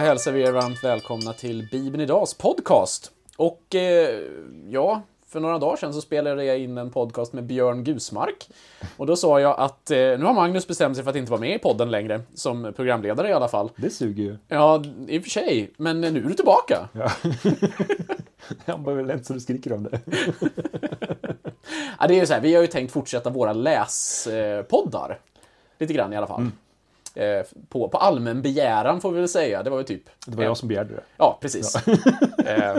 Hälsar vi er varmt välkomna till Bibeln Idags podcast. Och eh, ja, för några dagar sedan så spelade jag in en podcast med Björn Gusmark. Och då sa jag att eh, nu har Magnus bestämt sig för att inte vara med i podden längre, som programledare i alla fall. Det suger ju. Ja, i och för sig, men nu är du tillbaka. Ja. Han var väl lätt så du skriker om det. Ja, det är ju så här, vi har ju tänkt fortsätta våra läspoddar. Lite grann i alla fall. Eh, på, på allmän begäran får vi väl säga. Det var ju typ... Det var jag som begärde det. Ja, precis. eh,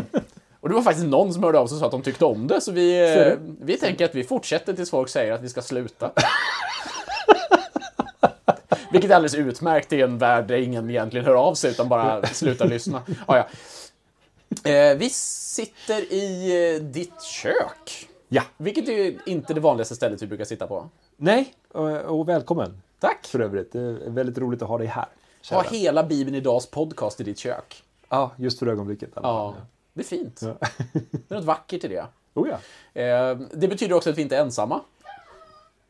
och det var faktiskt någon som hörde av sig och sa att de tyckte om det, så vi, eh, vi tänker att vi fortsätter tills folk säger att vi ska sluta. Vilket är alldeles utmärkt i en värld där ingen egentligen hör av sig utan bara slutar lyssna. Ja, ja. Eh, vi sitter i eh, ditt kök. Ja. Vilket är ju inte det vanligaste stället vi brukar sitta på. Nej, och, och välkommen Tack! för övrigt. Det är väldigt roligt att ha dig här. Ha kära. hela Bibeln Idags podcast i ditt kök. Ja, just för ögonblicket. Ja, det är fint. Ja. Det är något vackert i det. Oh ja. Eh, det betyder också att vi inte är ensamma.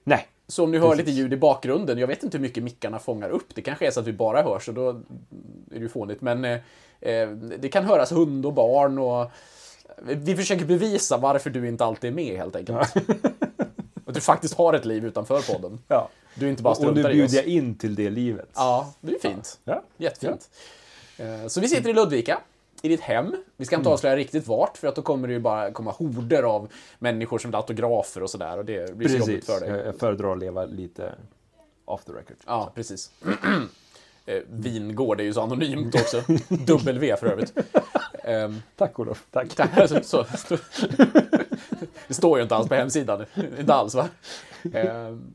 Nej. Så om ni hör Precis. lite ljud i bakgrunden, jag vet inte hur mycket mickarna fångar upp. Det kanske är så att vi bara hörs och då är det ju fånigt. Men eh, eh, det kan höras hund och barn och vi försöker bevisa varför du inte alltid är med helt enkelt. Att du faktiskt har ett liv utanför podden. Ja. Du inte bara Och nu bjuder jag in till det livet. Ja, det är fint. Ja. Jättefint. Eh, Så vi sitter i Ludvika, i ditt hem. Vi ska inte Mm. avslöja riktigt vart, för att då kommer det ju bara komma horder av människor som vill ha autografer och sådär. Och det blir så jobbigt Precis. för dig. Jag föredrar att leva lite off the record. Ja, precis. Eh, Vingård är ju så anonymt också. W för övrigt. Ehm, Tack Olof. Tack. här, så, så, det står ju inte alls på hemsidan. Inte alls va? Ehm,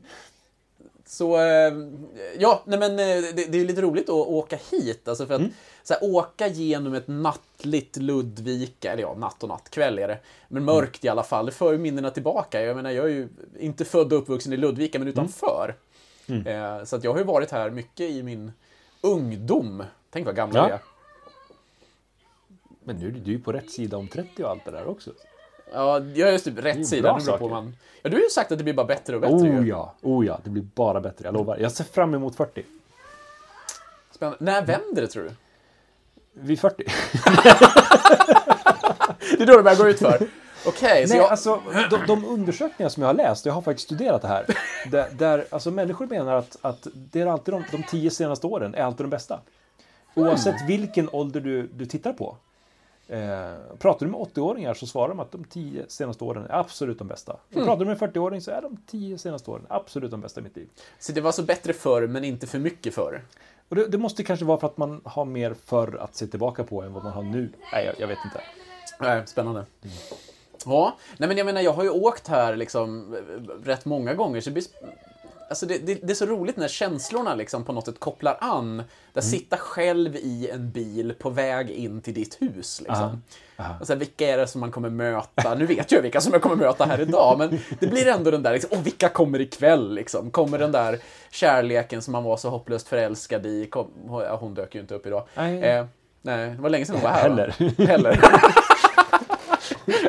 så, ehm, ja, nej men eh, det, det är lite roligt att åka hit. Alltså för att så här, åka genom ett nattligt Ludvika, eller ja, natt och natt, kväll är det. Men mörkt i alla fall, det för ju minnena tillbaka. Jag menar, jag är ju inte född och uppvuxen i Ludvika, men utanför. Eh, Så att jag har ju varit här mycket i min ungdom. Tänk vad gamla Ja. vi är. Men nu är du ju på rätt sida om 30 och allt det där också. Ja, jag är just typ rätt sida. Nu på man... Ja, du har ju sagt att det blir bara bättre och bättre. Oh ju. ja, oh ja, det blir bara bättre, jag lovar. Jag ser fram emot 40. Spännande. När vänder det tror du? Vid 40. Det är då det börjar gå ut för. Okej, så Nej, jag... alltså de, de undersökningar som jag har läst, jag har faktiskt studerat det här, där, där alltså, människor menar att, att det är alltid de, de tio senaste åren är alltid de bästa. Oavsett vilken ålder du, du tittar på. Eh, pratar du med 80-åringar så svarar de att de tio senaste åren är absolut de bästa. Och Pratar du med en 40-åring så är de tio senaste åren absolut de bästa i mitt liv. så det var så bättre förr, men inte för mycket förr. Och det, det måste kanske vara för att man har mer förr att se tillbaka på än vad man har nu. Nej, jag, jag vet inte. Nej, spännande. Ja, nej men jag menar, jag har ju åkt här liksom eh, rätt många gånger, så det blir... Alltså det, det, det är så roligt när känslorna liksom på något sätt kopplar an. Där sitta själv i en bil på väg in till ditt hus. Liksom. Aha, aha. Och så här, vilka är det som man kommer möta? Nu vet jag vilka som jag kommer möta här idag, men det blir ändå den där, liksom, åh, vilka kommer ikväll? Liksom? Kommer den där kärleken som man var så hopplöst förälskad i? Kom, hon dök ju inte upp idag. Eh, nej, det var länge sedan hon var här. va? Heller.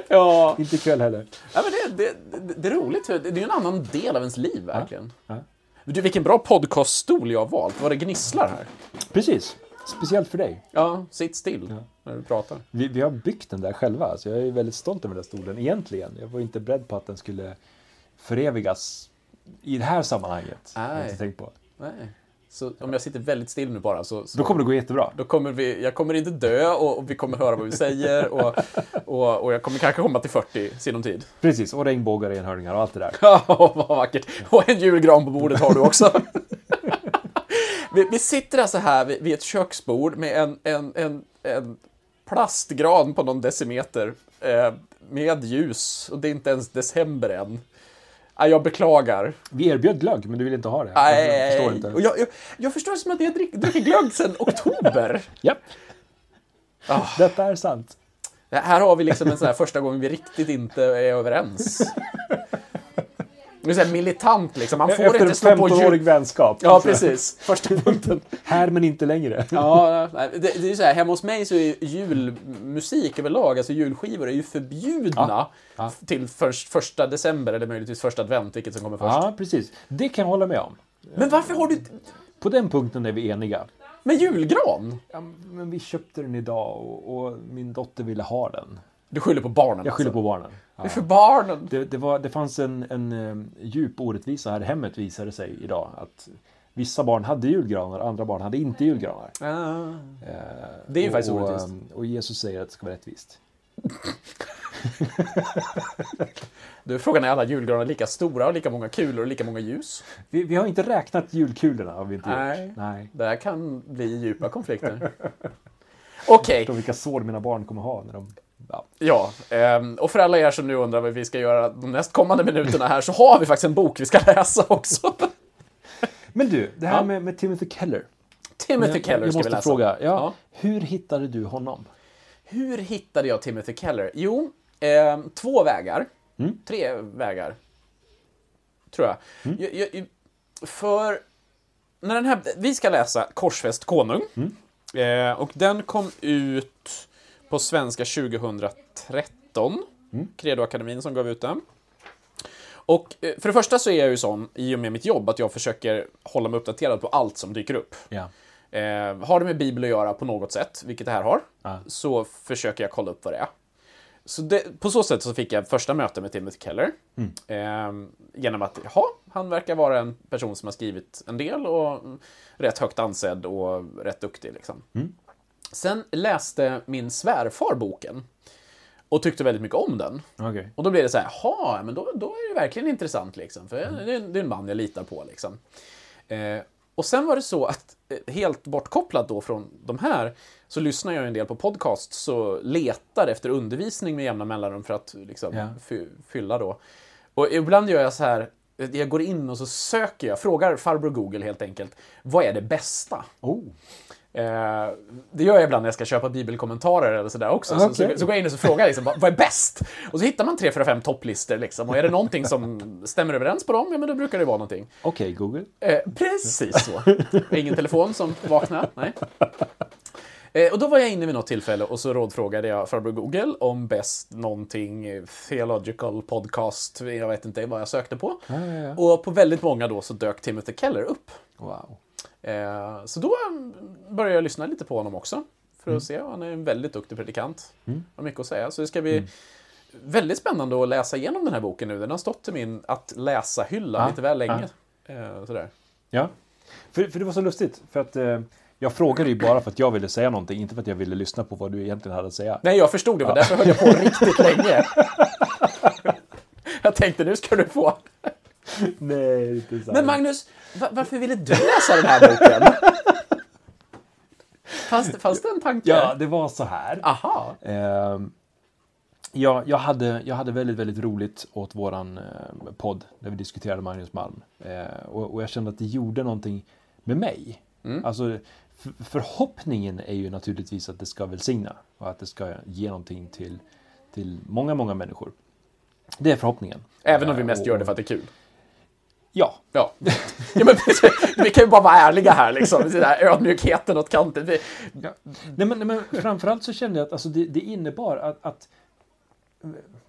Ja, Inte ikväll heller. ja men det, det, det, är roligt, det är ju en annan del av ens liv verkligen. Ja. Du, vilken bra podcaststol jag har valt. Vad det gnisslar här. Precis. Speciellt för dig. Ja, sitt still när du pratar. Vi, vi har byggt den där själva, så jag är väldigt stolt över den där stolen egentligen. Jag var inte beredd på att den skulle förevigas i det här sammanhanget. Jag har Nej. inte tänkt på. Nej. Så om jag sitter väldigt still nu bara så, så Då kommer det gå jättebra. då kommer vi, jag kommer inte dö och, och vi kommer höra vad vi säger och, och, och jag kommer kanske komma till 40 i sinom tid. Precis, och regnbågar, enhörningar och allt det där. Ja, vad vackert. Och en julgran på bordet har du också. vi, vi sitter alltså här vid, vid ett köksbord med en, en, en, en plastgran på någon decimeter eh, med ljus och det är inte ens december än. Nej, jag beklagar. Vi erbjöd glögg, men du vill inte ha det. jag Nej, förstår inte. och jag, jag, jag förstår det som att jag drick, dricker glögg sedan oktober. Japp. Ah. Detta är sant. Här har vi liksom en sån här första gången vi riktigt inte är överens. Det är militant liksom, man får Efter inte slå på 15-årig ljud. vänskap. Ja, Så- precis. Första punkten. Här men inte längre. Ja, det, det är ju så här, hemma hos mig så är ju julmusik överlag, alltså julskivor, är ju förbjudna Ja, ja. till först, första december eller möjligtvis första advent, vilket som kommer först. Ja, precis. Det kan jag hålla med om. Men varför har du... På den punkten är vi eniga. Med julgran? Ja, men vi köpte den idag och, och min dotter ville ha den. Du skyller på barnen Jag skyller alltså. på barnen. Det är för barnen. Det, det, var, det fanns en, en eh, djup orättvisa här i hemmet visade sig idag. Att vissa barn hade julgranar, andra barn hade inte julgranar. Ah. Eh, Det är ju och, faktiskt orättvist. eh, Och Jesus säger att det ska vara rättvist. Du, frågan är alla julgranar lika stora och lika många kulor och lika många ljus? Vi, vi har inte räknat julkulorna har vi inte Nej. gjort. Nej. Det här kan bli djupa konflikter. Okej, De vilka sår mina barn kommer ha när de... Ja. ja. ehm, Och för alla er som nu undrar vad vi ska göra de nästkommande minuterna här så har vi faktiskt en bok vi ska läsa också. Men du, det här Ja. med, med Timothy Keller. Timothy jag, Keller jag ska måste vi läsa. fråga, ja, Ja. hur hittade du honom? Hur hittade jag Timothy Keller? Jo, ehm, två vägar. Mm. Tre vägar. Tror jag. Jag, jag, jag. För när den här, vi ska läsa Korsfäst konung. Mm. Eh, och den kom ut på svenska 2013. Mm. Credoakademin som gav ut den. Och eh, för det första så är jag ju sån, i och med mitt jobb, att jag försöker hålla mig uppdaterad på allt som dyker upp. Ja. Eh, har det med Bibeln att göra på något sätt, vilket det här har, Ja. så försöker jag kolla upp vad det är. Så det, på så sätt så fick jag första möte med Timothy Keller. Eh, genom att, jaha, han verkar vara en person som har skrivit en del och mm, rätt högt ansedd och rätt duktig. Liksom. Sen läste min svärfar boken och tyckte väldigt mycket om den. Okej. Och då blev det så här, jaha, men då, då är det verkligen intressant liksom. För det, är, det är en man jag litar på liksom. Eh, och sen var det så att, eh, helt bortkopplat då från de här, så lyssnar jag en del på podcasts och letar efter undervisning med jämna mellanrum för att liksom, fy, fylla då. Och ibland gör jag så här, jag går in och så söker jag, frågar farbror Google helt enkelt, vad är det bästa? Oh. Eh, det gör jag ibland när jag ska köpa bibelkommentarer eller sådär också. Så, Okej. så, så går jag in och så frågar liksom, vad, vad är bäst? Och så hittar man tre, fyra, fem topplistor liksom. Och är det någonting som stämmer överens på dem, ja men då brukar det vara någonting. Okej, Google. Eh, precis så. Ingen telefon som vaknar, nej. Eh, och då var jag inne vid något tillfälle och så rådfrågade jag farbror Google om bäst någonting theological podcast, jag vet inte vad jag sökte på. Ja, ja, ja. Och på väldigt många då så dök Timothy Keller upp. Wow. Eh, så då mm, började jag lyssna lite på honom också. För att se, han är en väldigt duktig predikant. Har mycket att säga. Så det ska bli väldigt spännande att läsa igenom den här boken nu. Den har stått i min att läsa-hylla Ja, lite väl länge. Eh, sådär. Ja. För, för det var så lustigt. För att eh, jag frågade ju bara för att jag ville säga någonting, inte för att jag ville lyssna på vad du egentligen hade att säga. Nej, jag förstod det. var Därför höll jag på riktigt länge. jag tänkte, nu ska du få. Nej, inte sant. Men Magnus, va- varför ville du läsa den här boken? Fanns det, fanns det en tanke? Ja, det var så här. Aha. Ehm, ja, jag, hade, jag hade väldigt, väldigt roligt åt våran eh, podd där vi diskuterade Magnus Malm. Eh, och, och jag kände att det gjorde någonting med mig. Alltså, f- förhoppningen är ju naturligtvis att det ska välsigna och att det ska ge någonting till, till många, många människor. Det är förhoppningen. Även om vi Eh, mest och- gör det för att det är kul. Ja, Ja. ja men, vi kan ju bara vara ärliga här liksom. Den där ödmjukheten åt kanten. Vi, Ja. Nej, men, men framförallt så kände jag att alltså, det, det innebar att, att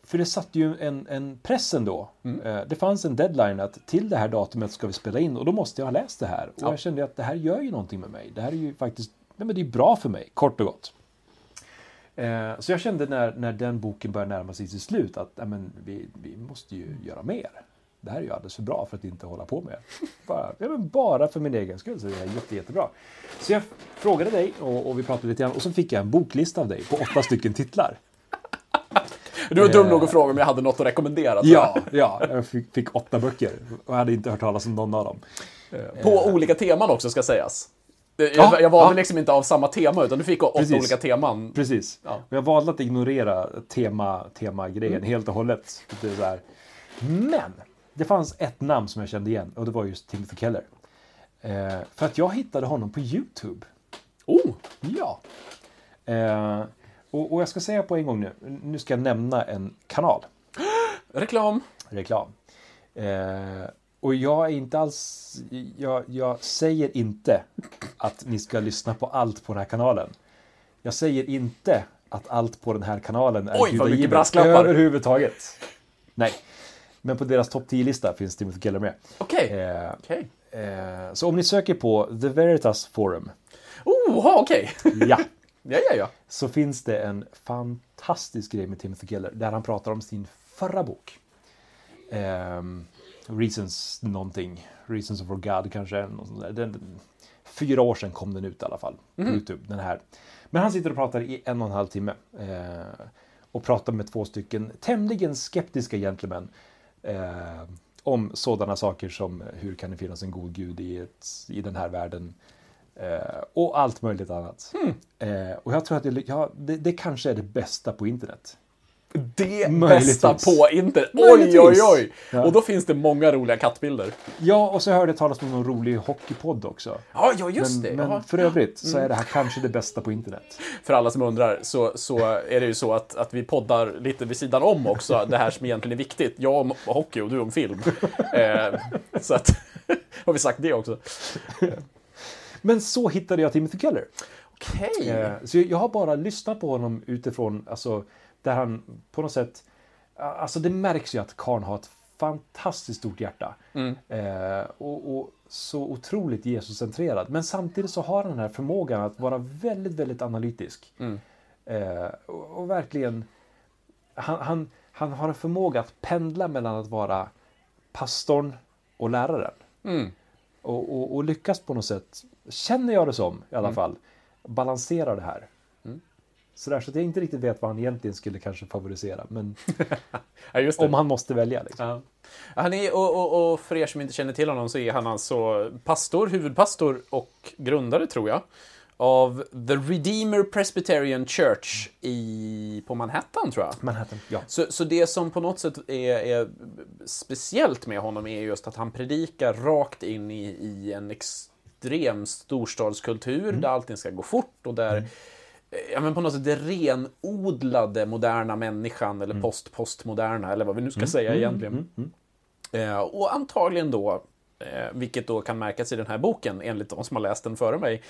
för det satte ju en, en press ändå. Eh, Det fanns en deadline att till det här datumet ska vi spela in och då måste jag ha läst det här. Och Ja. jag kände att det här gör ju någonting med mig. Det här är ju faktiskt, nej men det är bra för mig, kort och gott. Eh, Så jag kände när, när den boken började närma sig sitt slut att nej, men vi, vi måste ju göra mer. Det här är ju alldeles för bra för att inte hålla på med. Bara, ja, men bara för min egen skull så är det här jätte, jättebra. Så jag frågade dig och, och vi pratade lite grann och så fick jag en boklista av dig på åtta stycken titlar. du var dum nog att fråga om jag hade något att rekommendera. Ja, ja, jag fick, fick åtta böcker och jag hade inte hört talas om någon av dem. jag. På olika teman också ska sägas. Jag, Ja, jag valde ja. liksom inte av samma tema, utan du fick åtta Precis. olika teman. Precis. Ja. Jag valde att ignorera tema, tema-grejen helt och hållet. Det är så här. Men det fanns ett namn som jag kände igen och det var just Timothy Keller. Eh, för att jag hittade honom på YouTube. Oh, Ja. Eh, och, och jag ska säga på en gång nu, nu ska jag nämna en kanal. reklam. reklam. Eh, och jag är inte alls, jag, jag säger inte att ni ska lyssna på allt på den här kanalen. Jag säger inte att allt på den här kanalen är Oj, vad mycket brasklappar. överhuvudtaget. Nej, men på deras topp 10-lista finns Timothy Keller med. Okej. Eh, Okej. eh, så om ni söker på The Veritas Forum Oh, okej. Ja. Ja, ja, ja. Så finns det en fantastisk grej med Timothy Keller där han pratar om sin förra bok. Ehm, Reasons någonting. Reasons for God kanske. Den, fyra år sedan kom den ut i alla fall. På Youtube, den här. Men han sitter och pratar i en och en halv timme. Eh, och pratar med två stycken tämligen skeptiska gentlemän. Eh, om sådana saker som hur kan det finnas en god gud i, ett, i den här världen. Eh, och allt möjligt annat. Eh, och jag tror att det, ja, det, det kanske är det bästa på internet. Det Möjligtvis. bästa på internet. Oj, oj, oj. Ja. Och då finns det många roliga kattbilder. Ja, och så hörde jag talas om någon rolig hockeypodd också. Ja, ja just men, det. men Ja. för övrigt så är det här kanske det bästa på internet. För alla som undrar så, så är det ju så att, att vi poddar lite vid sidan om också, det här som egentligen är viktigt. Jag om hockey och du om film. eh, så att, har vi sagt det också. Men så hittade jag Timothy Keller. Okej. Eh, så jag har bara lyssnat på honom utifrån, alltså, där han på något sätt, alltså det märks ju att Karn har ett fantastiskt stort hjärta. Eh, och, och så otroligt Jesuscentrerad. Men samtidigt så har han den här förmågan att vara väldigt, väldigt analytisk. Eh, och, och verkligen, han, han, han har en förmåga att pendla mellan att vara pastorn och läraren. Mm. Och, och, och lyckas på något sätt, känner jag det som i alla fall, balansera det här. Sådär, så att jag inte riktigt vet vad han egentligen skulle kanske favorisera. Men Ja, om han måste välja. Liksom. Ja. Han är, och, och, och för er som inte känner till honom så är han alltså pastor, huvudpastor och grundare, tror jag, av The Redeemer Presbyterian Church i, på Manhattan, tror jag. Manhattan, ja. Så, så det som på något sätt är, är speciellt med honom är just att han predikar rakt in i, i en extrem storstadskultur där allting ska gå fort och där eh, Ja, men på något sätt det renodlade moderna människan eller post-postmoderna eller vad vi nu ska säga egentligen. Eh, och antagligen då, eh, vilket då kan märkas i den här boken enligt de som har läst den före mig,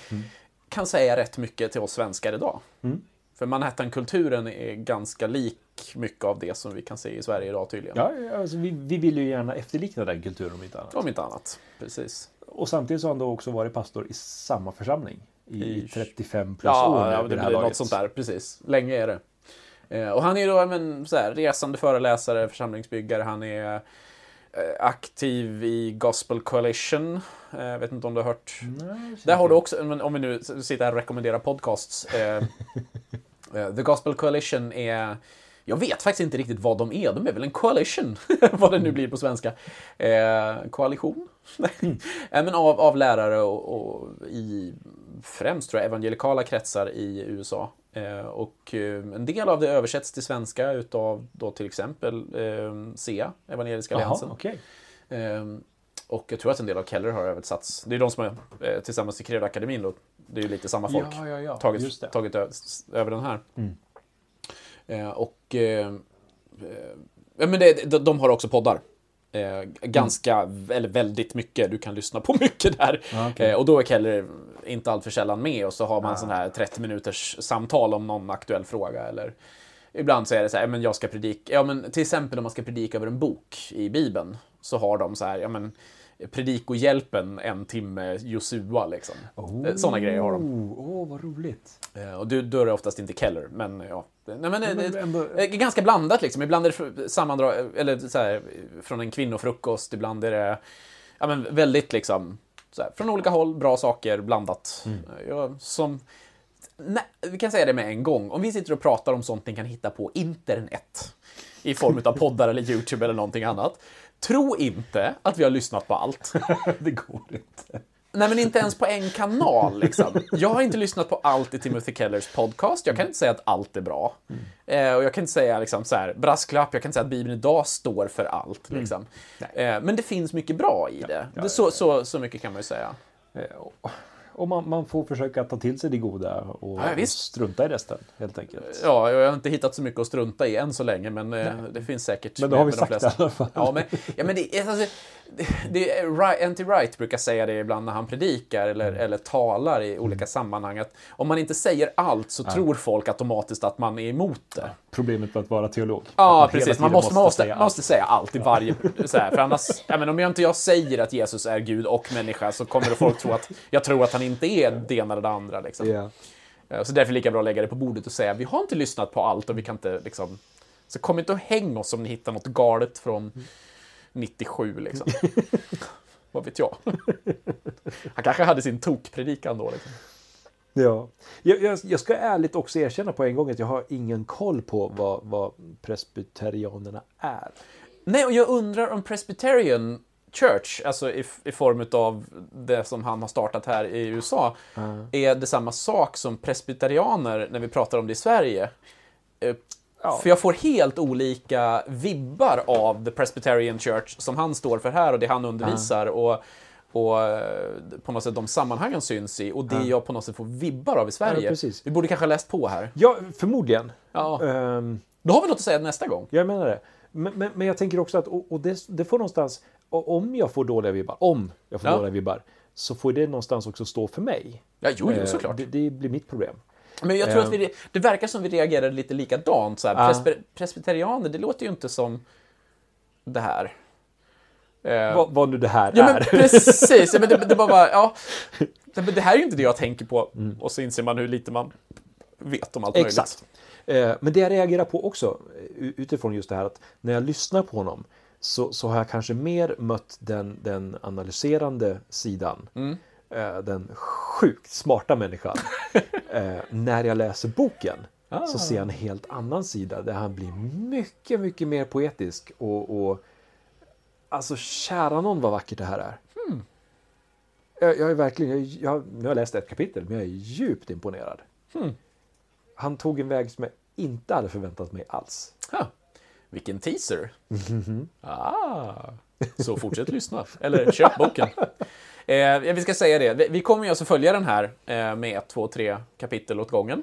kan säga rätt mycket till oss svenskar idag. För Manhattan-kulturen är ganska lik mycket av det som vi kan se i Sverige idag tydligen. ja alltså, vi, vi vill ju gärna efterlikna den kulturen om inte annat. Om inte annat. Precis. Och samtidigt så har han då också varit pastor i samma församling i, I- 35 plus år Ja, ja vid det det blir något laget. sånt där. Precis. Länge är det. Eh, och han är då men, så här, resande föreläsare, församlingsbyggare. Han är eh, aktiv i Gospel Coalition. Eh, vet inte om du har hört Där har du också, men om vi nu sitter här och rekommenderar podcasts. The Gospel Coalition är, jag vet faktiskt inte riktigt vad de är. De är väl en coalition, vad det nu blir på svenska. Eh, koalition? eh, men av, av lärare och, och i främst tror jag evangelikala kretsar i USA. Eh, och eh, en del av det översätts till svenska utav då till exempel eh, SEA, Evangeliska Alliansen. okej. Ehm, och jag tror att en del av Keller har översatts. Det är de som är eh, tillsammans i Krevakademin då. Det är ju lite samma folk. Ja, ja, ja. Tagit, tagit över den här. Mm. Eh, och eh, eh, ja, men det, de, har också poddar. Eh, ganska, eller väldigt mycket. Du kan lyssna på mycket där. Ja, okej. eh, och då är Keller inte alltför sällan med och så har man Ah. sån här 30 minuters samtal om någon aktuell fråga. Eller ibland så är det så här, men jag ska predika, ja men till exempel om man ska predika över en bok i Bibeln så har de så här, ja men predikohjälpen en timme Josua liksom. Oh, Sådana grejer har de. Åh, vad roligt. Eh, Och är det oftast inte Keller, men ja. Nej, men, men det, det, ändå- är ganska blandat liksom. Ibland är det sammandrag, eller så här, från en kvinnofrukost, ibland är det ja, men väldigt liksom, så här, från olika håll, bra saker, blandat. Eh, Ja, som, nej, vi kan säga det med en gång, om vi sitter och pratar om sånt ni kan hitta på internet, i form av poddar eller YouTube eller någonting annat, tro inte att vi har lyssnat på allt. det går inte. Nej, men inte ens på en kanal. Liksom. Jag har inte lyssnat på allt i Timothy Kellers podcast. Jag kan inte säga att allt är bra. Eh, och jag kan inte säga liksom, så här, brasklapp, jag kan inte säga att Bibeln idag står för allt. Liksom. Eh, men det finns mycket bra i det. det så, så, så mycket kan man ju säga. Och- man, man får försöka ta till sig det goda och, Ja, och strunta i resten, helt enkelt. Ja, jag har inte hittat så mycket att strunta i än så länge, men eh, det finns säkert. Men då har vi de sagt det flesta. i alla fall. Ja, men, ja, men det, är- alltså, det, det N.T. Wright brukar säga det ibland när han predikar eller, Mm. eller talar i olika sammanhang. Att om man inte säger allt så tror folk automatiskt att man är emot det. Problemet med att vara teolog. Ja, hela precis. Man måste, man måste, säga man måste säga allt i varje... Så här, för annars, ja, men om jag inte jag säger att Jesus är Gud och människa så kommer folk tro att jag tror att han inte är det ena eller det andra. Liksom. Eh, Så därför är det lika bra att lägga det på bordet och säga vi har inte lyssnat på allt och vi kan inte liksom... Så kom inte och häng oss om ni hittar något galet från 97 liksom. Vad vet jag? Han kanske hade sin tokpredikan då. Liksom. Ja. Jag, jag, jag ska ärligt också erkänna på en gång att jag har ingen koll på vad, vad presbyterianerna är. Nej, och jag undrar om Presbyterian Church, alltså i, i form av det som han har startat här i USA, är det samma sak som presbyterianer när vi pratar om det i Sverige? Eh, Ja. För jag får helt olika vibbar av The Presbyterian Church som han står för här och det han undervisar och, och eh, på något sätt de sammanhang han syns i och det jag på något sätt får vibbar av i Sverige. Ja. Vi borde kanske ha läst på här. Ja, förmodligen. Ja. Ehm, Då har vi något att säga nästa gång. jag menar det. Men, men, men jag tänker också att och, och det, det får någonstans, och om jag får dåliga vibbar, om jag får Ja. dåliga vibbar, så får det någonstans också stå för mig. Ja, jo, jo Eh, såklart. Det, det blir mitt problem. Men jag tror Eh. att vi, det verkar som vi reagerade lite likadant. Så här. Ja. Presby- presbyterianer, det låter ju inte som det här. Eh, Vad, vad nu det här ja, är. men precis. Ja, men det, det var bara, ja. Det, men det här är ju inte det jag tänker på. Mm. Och så inser man hur lite man vet om allt Exakt. Eh, Men det jag reagerar på också, eh, utifrån just det här att när jag lyssnar på honom så, så har jag kanske mer mött den, den analyserande sidan. Mm. Eh, Den sjukt smarta människan. Eh, När jag läser boken Ah. så ser jag en helt annan sida där han blir mycket, mycket mer poetisk och, och Alltså kära någon vad vackert det här är. Hmm. Jag, jag är verkligen, jag, nu har jag läst ett kapitel men jag är djupt imponerad. Hmm. Han tog en väg som jag inte hade förväntat mig alls. Ja. Vilken teaser. Mm-hmm. Ah, så fortsätt lyssna. Eller köp boken. Eh, vi ska säga det, vi- kommer ju alltså följa den här eh, med ett, två, tre kapitel åt gången.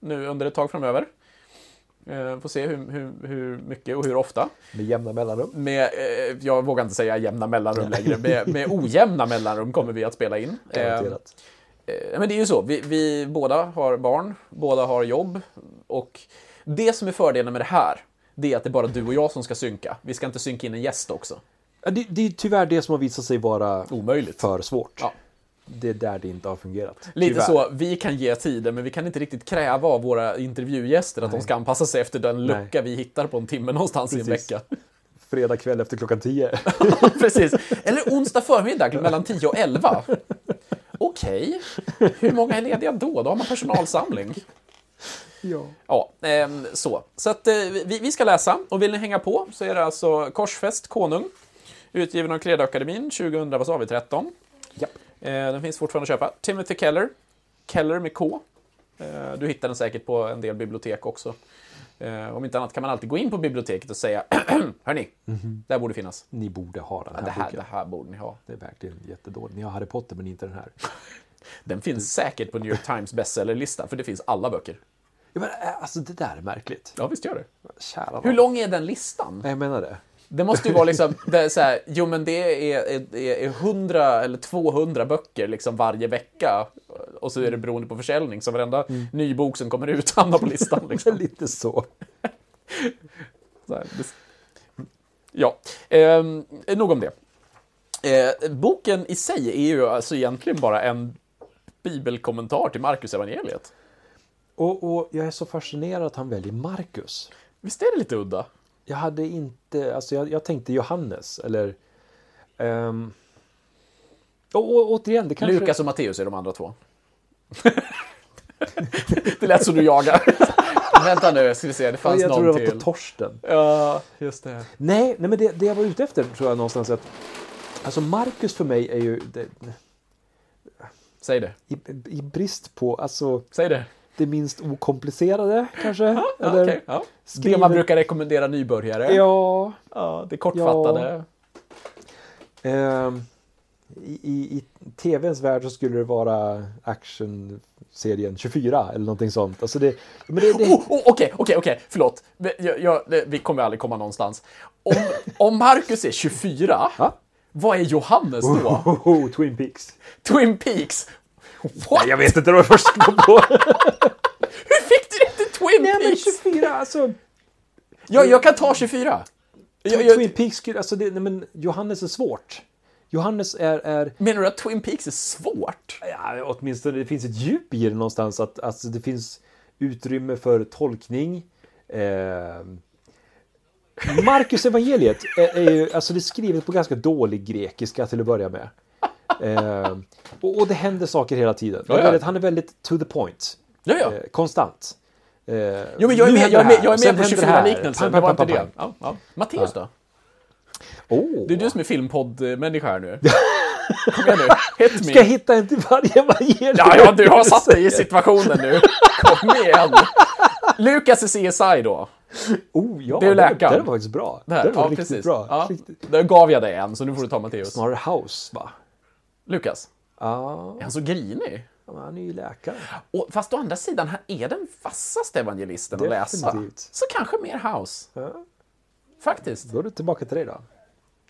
Nu under ett tag framöver. Eh, får se hur, hur, hur mycket och hur ofta. Med jämna mellanrum. Med, eh, jag vågar inte säga jämna mellanrum längre. Med, med ojämna mellanrum kommer vi att spela in. Eh. Eh, Men det är ju så, vi, vi båda har barn, båda har jobb och det som är fördelen med det här, det är att det är bara du och jag som ska synka. Vi ska inte synka in en gäst också. Det, det är tyvärr det som har visat sig vara Omöjligt. för svårt. Ja. Det är där det inte har fungerat. Lite Tyvärr. så, vi kan ge tiden men vi kan inte riktigt kräva av våra intervjugäster att de ska anpassa sig efter den Nej. lucka vi hittar på en timme någonstans i en Precis. vecka. Fredag kväll efter klockan tio. Precis. Eller onsdag förmiddag mellan 10 och 11. Okej, hur många är lediga då? Då har man personalsamling. Ja. Ja, ehm, så. Så att eh, vi, vi ska läsa och vill ni hänga på så är det alltså Korsfäst Konung. Utgiven av Credoakademin 2000, vad sa vi, 13. Japp. Eh, den finns fortfarande att köpa. Timothy Keller. Keller med K. Eh, du hittar den säkert på en del bibliotek också. Om inte annat kan man alltid gå in på biblioteket och säga Hörni, det här borde finnas. Ni borde ha den här, Det här, boken. det här borde ni ha. Det är verkligen jättedåligt. Ni har Harry Potter men inte den här. Den finns säkert på New York Times bestsellerlista, för det finns alla böcker. Ja, men, äh, alltså det där är märkligt. Ja, visst gör det. Kära Hur lång är den listan? Jag menar det. Det måste ju vara liksom, det är så här, jo men det är, är, är 100 eller 200 böcker liksom varje vecka. Och så är det beroende på försäljning, så varenda ny bok som kommer ut hamnar på listan. Liksom. Lite så. Så här, det... Ja, eh, nog om det. Eh, boken i sig är ju alltså egentligen bara en bibelkommentar till Marcus evangeliet. Och, och jag är så fascinerad att han väljer Markus. Visst är det lite udda? Jag hade inte, alltså jag, jag tänkte Johannes eller... ehm, och, och återigen, det kanske... Lukas och Matteus är de andra två. det lät som du jagar. Vänta nu, ska vi se, det fanns jag tror någon det var till. på Torsten. Ja, just det. Nej, nej men det, det jag var ute efter tror jag någonstans att... Alltså Marcus för mig är ju... Det, Säg det. i, I brist på, alltså Säg det. Det minst okomplicerade kanske? Ja, Eller, okej, ja. Det skriver- man brukar rekommendera nybörjare. Ja. Ja, det kortfattade. ehm, i, i, I tvns värld så skulle det vara actionserien 24 eller någonting sånt. Alltså det, men det, det, Oh, oh, Okej, okej, okej, förlåt. Jag, jag, det- vi kommer aldrig komma någonstans. Om, om Marcus är 24, Ja. vad är Johannes då? oh, oh, Twin Peaks. Twin Peaks? What? Nej, jag vet inte, det var det första jag kom på. Hur fick du det till Twin Nej, men Peaks? 24, alltså. Ja, jag kan ta 24. Jag, jag, Twin Peaks, alltså det, nej, men Johannes är svårt. Johannes är, är Menar du att Twin Peaks är svårt? ja, åtminstone det finns ett djup i det någonstans. Att, alltså, det finns utrymme för tolkning. Eh, Marcus evangeliet är, är ju, alltså det är skrivet på ganska dålig grekiska till att börja med. Eh, och, och det händer saker hela tiden. Ja, ja. väldigt, han är väldigt to the point. Ja, ja. Eh, konstant. Eh, Jo, men jag är med, jag är med, jag är med på händer det här. 24-liknelsen. Pang, Det var inte det. Ja, ja. Matteus då? Oh. Det är du som är filmpodd-människa här nu. Kom igen nu, hit me. Ska jag hitta en till varje evangelium? Ja, ja, du har satt dig i situationen nu. Kom igen. Lukas är CSI då. Oh, ja, Det är ju det, läkaren. det var faktiskt bra. Det här. Det var ja, riktigt precis. bra. Ja, Riktigt. Där gav jag dig en, så nu får du ta Matteus. Snarare House, va? Lukas, Ja, är han så grinig? han är ju läkare. Och, fast å andra sidan, han är den vassaste evangelisten att läsa. Definitivt. Så kanske mer House. Ja. Faktiskt. Då är det tillbaka till dig då.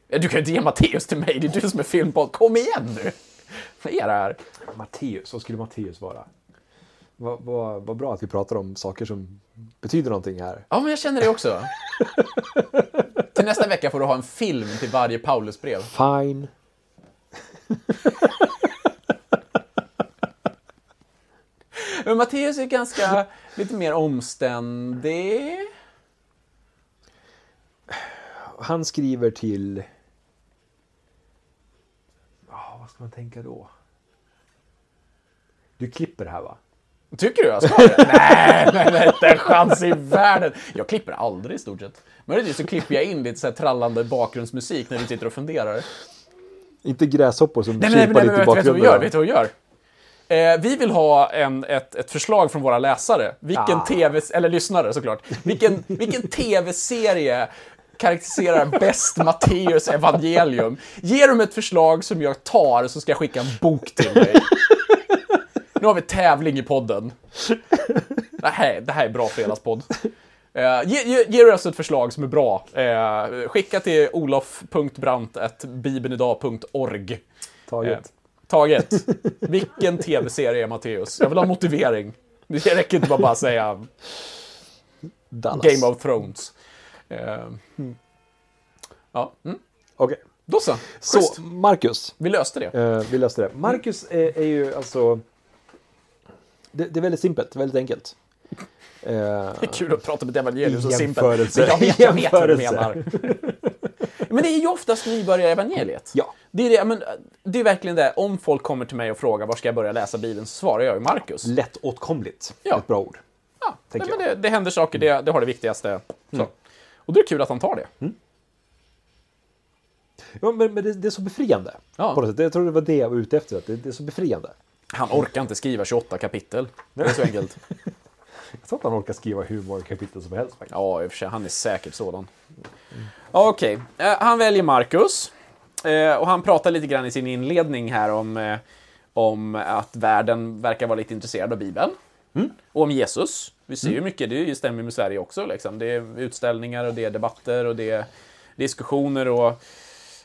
Ja, Du kan ju inte ge Matteus till mig, det är du som är filmpodd. Kom igen nu! Vad är det här? Matteus, vad skulle Matteus vara? Vad vad- vad bra att vi pratar om saker som betyder någonting här. Ja, men jag känner det också. till nästa vecka får du ha en film till varje Paulusbrev. Fine. Men Matteus är ganska lite mer omständig. Han skriver till... Ja, vad ska man tänka då? Du klipper här va? Tycker du jag ska det? Nej, nej, nej, inte en chans i världen. Jag klipper aldrig i stort sett. Möjligtvis så klipper jag in lite så här trallande bakgrundsmusik när du sitter och funderar. Inte gräshoppor som Nej, nej, nej, chirpar nej, lite i vet bakgrunden. va? Vet du vad vi gör? Eh, vi vill ha en, ett, ett förslag från våra läsare. Vilken Ah. tv, eller lyssnare såklart. Vilken, vilken tv-serie karaktäriserar bäst Matteus evangelium? Ge dem ett förslag som jag tar så ska jag skicka en bok till dig. Nu har vi tävling i podden. Det här, det här är bra fredagspodd. Eh, ge, ge, ge oss ett förslag som är bra. Eh, skicka till olof.brandt.bibelnidag.org. Taget. Eh, taget. Vilken tv-serie är Matteus? Jag vill ha motivering. Det räcker inte bara bara säga Dallas. Game of Thrones. Eh, ja, mm. Okej. då så. Så, Schysst. Marcus. Vi löste det. Eh, vi löste det. Marcus är, är ju alltså... Det, det är väldigt simpelt, väldigt enkelt. Eh, Det är kul att prata med ett evangelium så simpelt. Men jag vet, jag vet vad du menar. Men det är ju oftast nybörjarevangeliet. Ja. Det är, det, men, det är verkligen det, om folk kommer till mig och frågar var ska jag börja läsa Bibeln, så svarar jag ju Markus. lättåtkomligt. Ja. Ett bra ord. Ja, men det, det händer saker, det, det har det viktigaste. Så. Och det är kul att han tar det. Ja, men, men det, det är så befriande. Ja. På något sätt. Jag tror det var det jag var ute efter. Att det, det är så befriande. Han orkar inte skriva 28 kapitel. Det är så enkelt. Jag tror att han orkar skriva hur många kapitel som helst. Faktiskt. Ja, i och för sig, han är säkert sådan. Okej, eh, han väljer Markus. Eh, och han pratar lite grann i sin inledning här om, eh, om att världen verkar vara lite intresserad av Bibeln. Och om Jesus. Vi ser ju mycket, det stämmer med Sverige också. Liksom. Det är utställningar och det är debatter och det är diskussioner och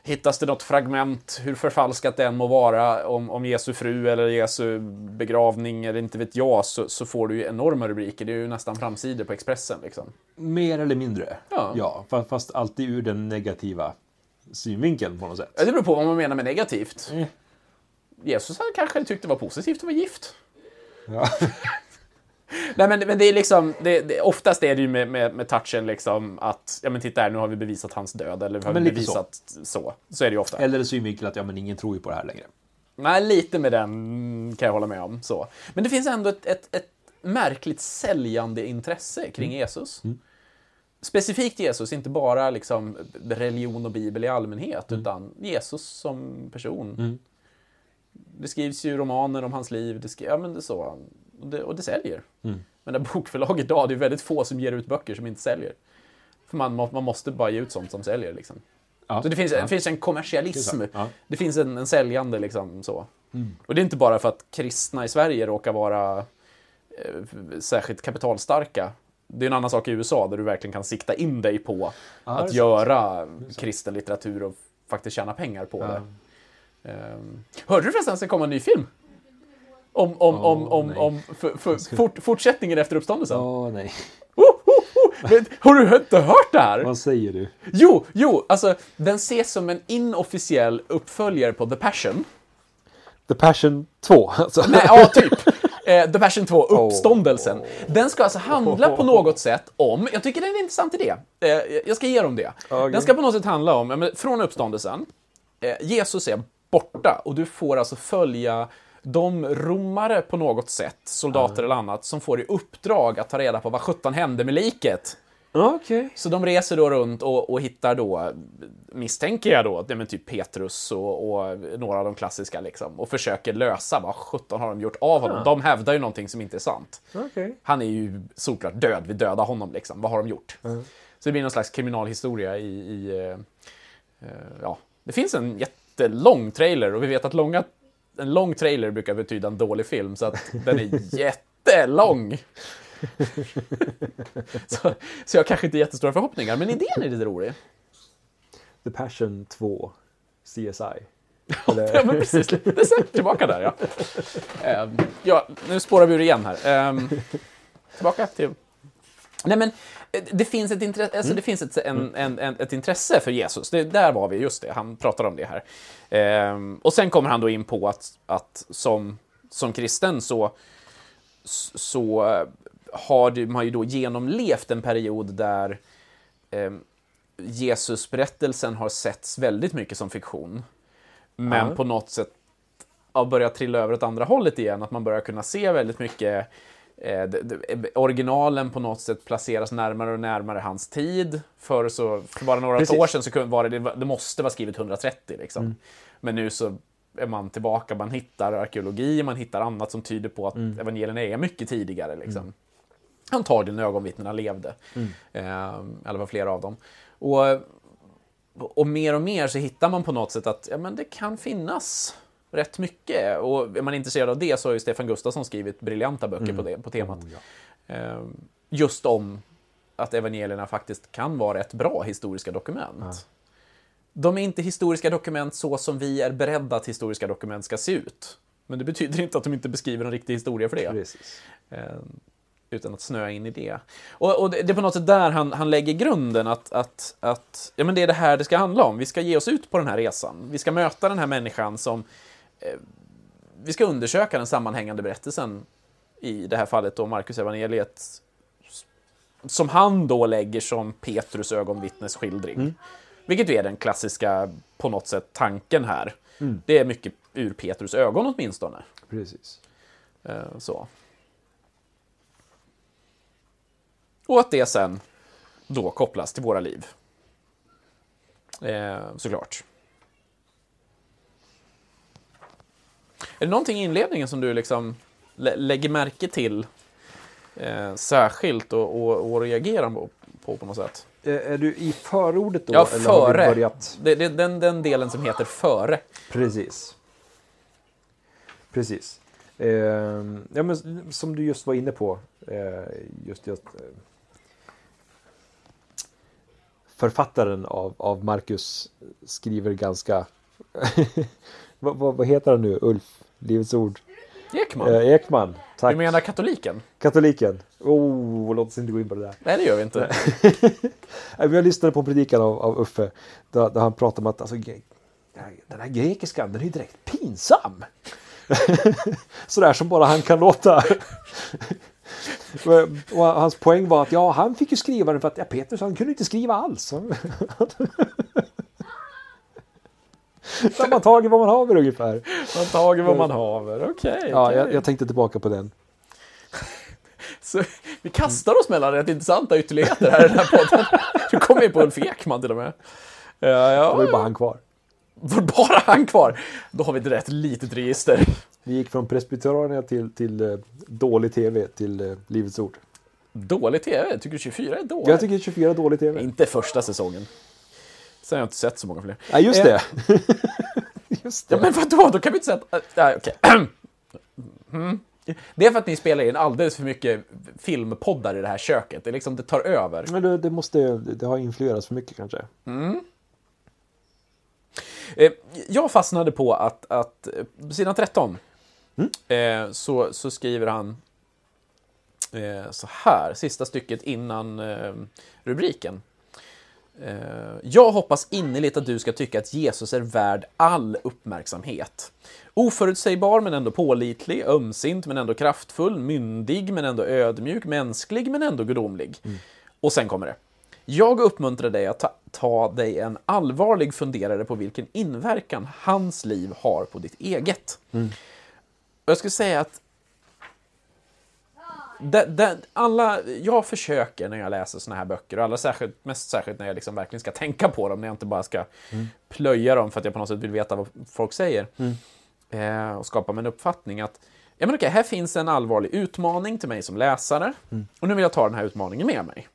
hittas det något fragment, hur förfalskat det än må vara, om, om Jesu fru eller Jesu begravning eller inte vet jag, så, så får du ju enorma rubriker. Det är ju nästan framsidor på Expressen. Liksom. Mer eller mindre. Ja. ja fast, alltid ur den negativa synvinkeln på något sätt. Det beror på vad man menar med negativt. Jesus hade kanske tyckte det var positivt att vara gift. Ja. Nej, men, men det är liksom, det, det, oftast är det ju med, med, med touchen liksom att, ja men titta här, nu har vi bevisat hans död, eller vi har Men bevisat så. så. är det ju ofta. Eller synvinkel att ja, men ingen tror ju på det här längre. Nej, lite med den kan jag hålla med om. Så. Men det finns ändå ett, ett, ett märkligt säljande intresse kring Jesus. Specifikt Jesus, inte bara liksom religion och bibel i allmänhet, utan Jesus som person. Det skrivs ju romaner om hans liv, det, skri- ja, men det är så. Och, det, och det säljer. Men det bokförlag idag, det är väldigt få som ger ut böcker som inte säljer. För man, man måste bara ge ut sånt som säljer. Liksom. Ja. Så det finns, ja. det finns en kommersialism. Ja. Det finns en, en säljande liksom så. Och det är inte bara för att kristna i Sverige råkar vara eh, särskilt kapitalstarka. Det är en annan sak i USA där du verkligen kan sikta in dig på är att göra kristen litteratur och faktiskt tjäna pengar på det. Ehm, hörde du förresten att det ska komma en ny film? Om, om, om, Åh, om, nej. om för, för, fort, fortsättningen efter uppståndelsen? Åh nej. Oh, oh, oh! Men, har du inte hört det här? Vad säger du? Jo, jo, alltså den ses som en inofficiell uppföljare på The Passion. The Passion 2, alltså. Nej, ja, typ. Eh, The Passion 2, Uppståndelsen. Den ska alltså handla på något sätt om, jag tycker det är en intressant idé. Eh, jag ska ge dem det. Okej. Den ska på något sätt handla om, från uppståndelsen, eh, Jesus är borta och du får alltså följa de romare på något sätt, soldater eller annat, som får i uppdrag att ta reda på vad sjutton hände med liket. Okej. Så de reser då runt och, och hittar då, misstänker jag då, det med typ Petrus och, och några av de klassiska liksom, och försöker lösa vad sjutton har de gjort av honom. De hävdar ju någonting som inte är sant. Okej. Han är ju såklart död, vi dödar honom liksom. Vad har de gjort? Så det blir någon slags kriminalhistoria i, i eh, ja, det finns en jättelång trailer och vi vet att långa, en lång trailer brukar betyda en dålig film, så att den är jättelång. så, så jag kanske inte jättestora förhoppningar, men idén är lite rolig. The Passion 2 CSI. Ja, men precis. Det är tillbaka där, ja. Ehm, ja, nu spårar vi ur igen här. Ehm, tillbaka till... Nej, men eh, det finns ett intresse, alltså, det finns ett, en, en, en, ett intresse för Jesus. Det, där var vi, just det. Han pratar om det här. Ehm, och sen kommer han då in på att, att som, som kristen så, så eh, har du- man ju då genomlevt en period där ehm, Jesusberättelsen har setts väldigt mycket som fiktion. Men Ja. på något sätt har börjat trilla över åt andra hållet igen. Att man börjar kunna se väldigt mycket eh, det, originalen på något sätt placeras närmare och närmare hans tid. För, så, för bara några Precis. år sedan så var det, det måste vara skrivet 130. Liksom. Men nu så är man tillbaka, man hittar arkeologi, man hittar annat som tyder på att evangelierna är mycket tidigare. Liksom. Antagligen när ögonvittnena levde. Eh, I alla fall flera av dem. Och, och mer och mer så hittar man på något sätt att ja, men det kan finnas rätt mycket. Och är man intresserad av det så har ju Stefan Gustafsson skrivit briljanta böcker på, det, på temat. Eh, just om att evangelierna faktiskt kan vara rätt bra historiska dokument. De är inte historiska dokument så som vi är beredda att historiska dokument ska se ut. Men det betyder inte att de inte beskriver en riktig historia för det. Eh, utan att snöa in i det. Och, och det, det är på något sätt där han, han lägger grunden att, att, att ja, men det är det här det ska handla om. Vi ska ge oss ut på den här resan. Vi ska möta den här människan som... Eh, vi ska undersöka den sammanhängande berättelsen, i det här fallet då Marcus evangeliet som han då lägger som Petrus ögonvittnesskildring. Vilket ju är den klassiska, på något sätt, tanken här. Det är mycket ur Petrus ögon åtminstone. Precis. Eh, Så. Och att det sen då kopplas till våra liv. Eh, såklart. Är det någonting i inledningen som du liksom lä- lägger märke till eh, särskilt och, och, och reagerar på, på på något sätt? Är, är du i förordet då? Ja, eller har vi före. börjat? Det, det, den, den delen som heter före. Precis. Precis. Eh, ja, men som du just var inne på. Eh, just, just eh, författaren av, av Marcus skriver ganska... vad, vad, vad heter han nu? Ulf? Livets ord? Ekman. Eh, Ekman. Tack. Du menar katoliken? Katoliken. Oh, låt oss inte gå in på det där. Nej, det gör vi inte. Jag lyssnade på en predikan av, av Uffe där, där han pratade om att alltså, gre- den här- den här grekiskan den är ju direkt pinsam. Sådär som bara han kan låta. Och hans poäng var att ja, han fick ju skriva den för att ja, Petrus han kunde inte skriva alls. Sammantaget vad man har ungefär. Man tager vad man haver. Okej. Ja, okej. jag, jag tänkte tillbaka på den. Så vi kastar oss mellan rätt intressanta ytterligheter här i den här podden. Nu kommer vi på Ulf Ekman till och med. Ja, Det var ja. ju bara han kvar. Var bara han kvar? Då har vi ett rätt litet register. Vi gick från presbyterianerna till, till eh, dålig tv till eh, Livets Ord. Dålig TV? Tycker du 24 är dåligt? Jag tycker 24 är dålig tv. Inte första säsongen. Sen har jag inte sett så många fler. Nej, just Eh, det. just det. Ja, men vadå? Då kan vi inte säga att... Nej, okej. Mm. Det är för att ni spelar in alldeles för mycket filmpoddar i det här köket. Det, liksom, det tar över. Men det, det måste, det har influerats för mycket kanske. Eh, Jag fastnade på att, att eh, på sidan 13 Mm. eh, så, så skriver han eh, så här, sista stycket innan eh, rubriken. Eh, Jag hoppas innerligt att du ska tycka att Jesus är värd all uppmärksamhet. Oförutsägbar men ändå pålitlig, ömsint men ändå kraftfull, myndig men ändå ödmjuk, mänsklig men ändå gudomlig. Och sen kommer det. Jag uppmuntrar dig att ta, ta dig en allvarlig funderare på vilken inverkan hans liv har på ditt eget. Och jag skulle säga att det, det, alla, jag försöker när jag läser såna här böcker, och allra särskilt, mest särskilt när jag liksom verkligen ska tänka på dem, när jag inte bara ska plöja dem för att jag på något sätt vill veta vad folk säger. Eh, och skapa mig en uppfattning att ja, men okej, här finns en allvarlig utmaning till mig som läsare, och nu vill jag ta den här utmaningen med mig.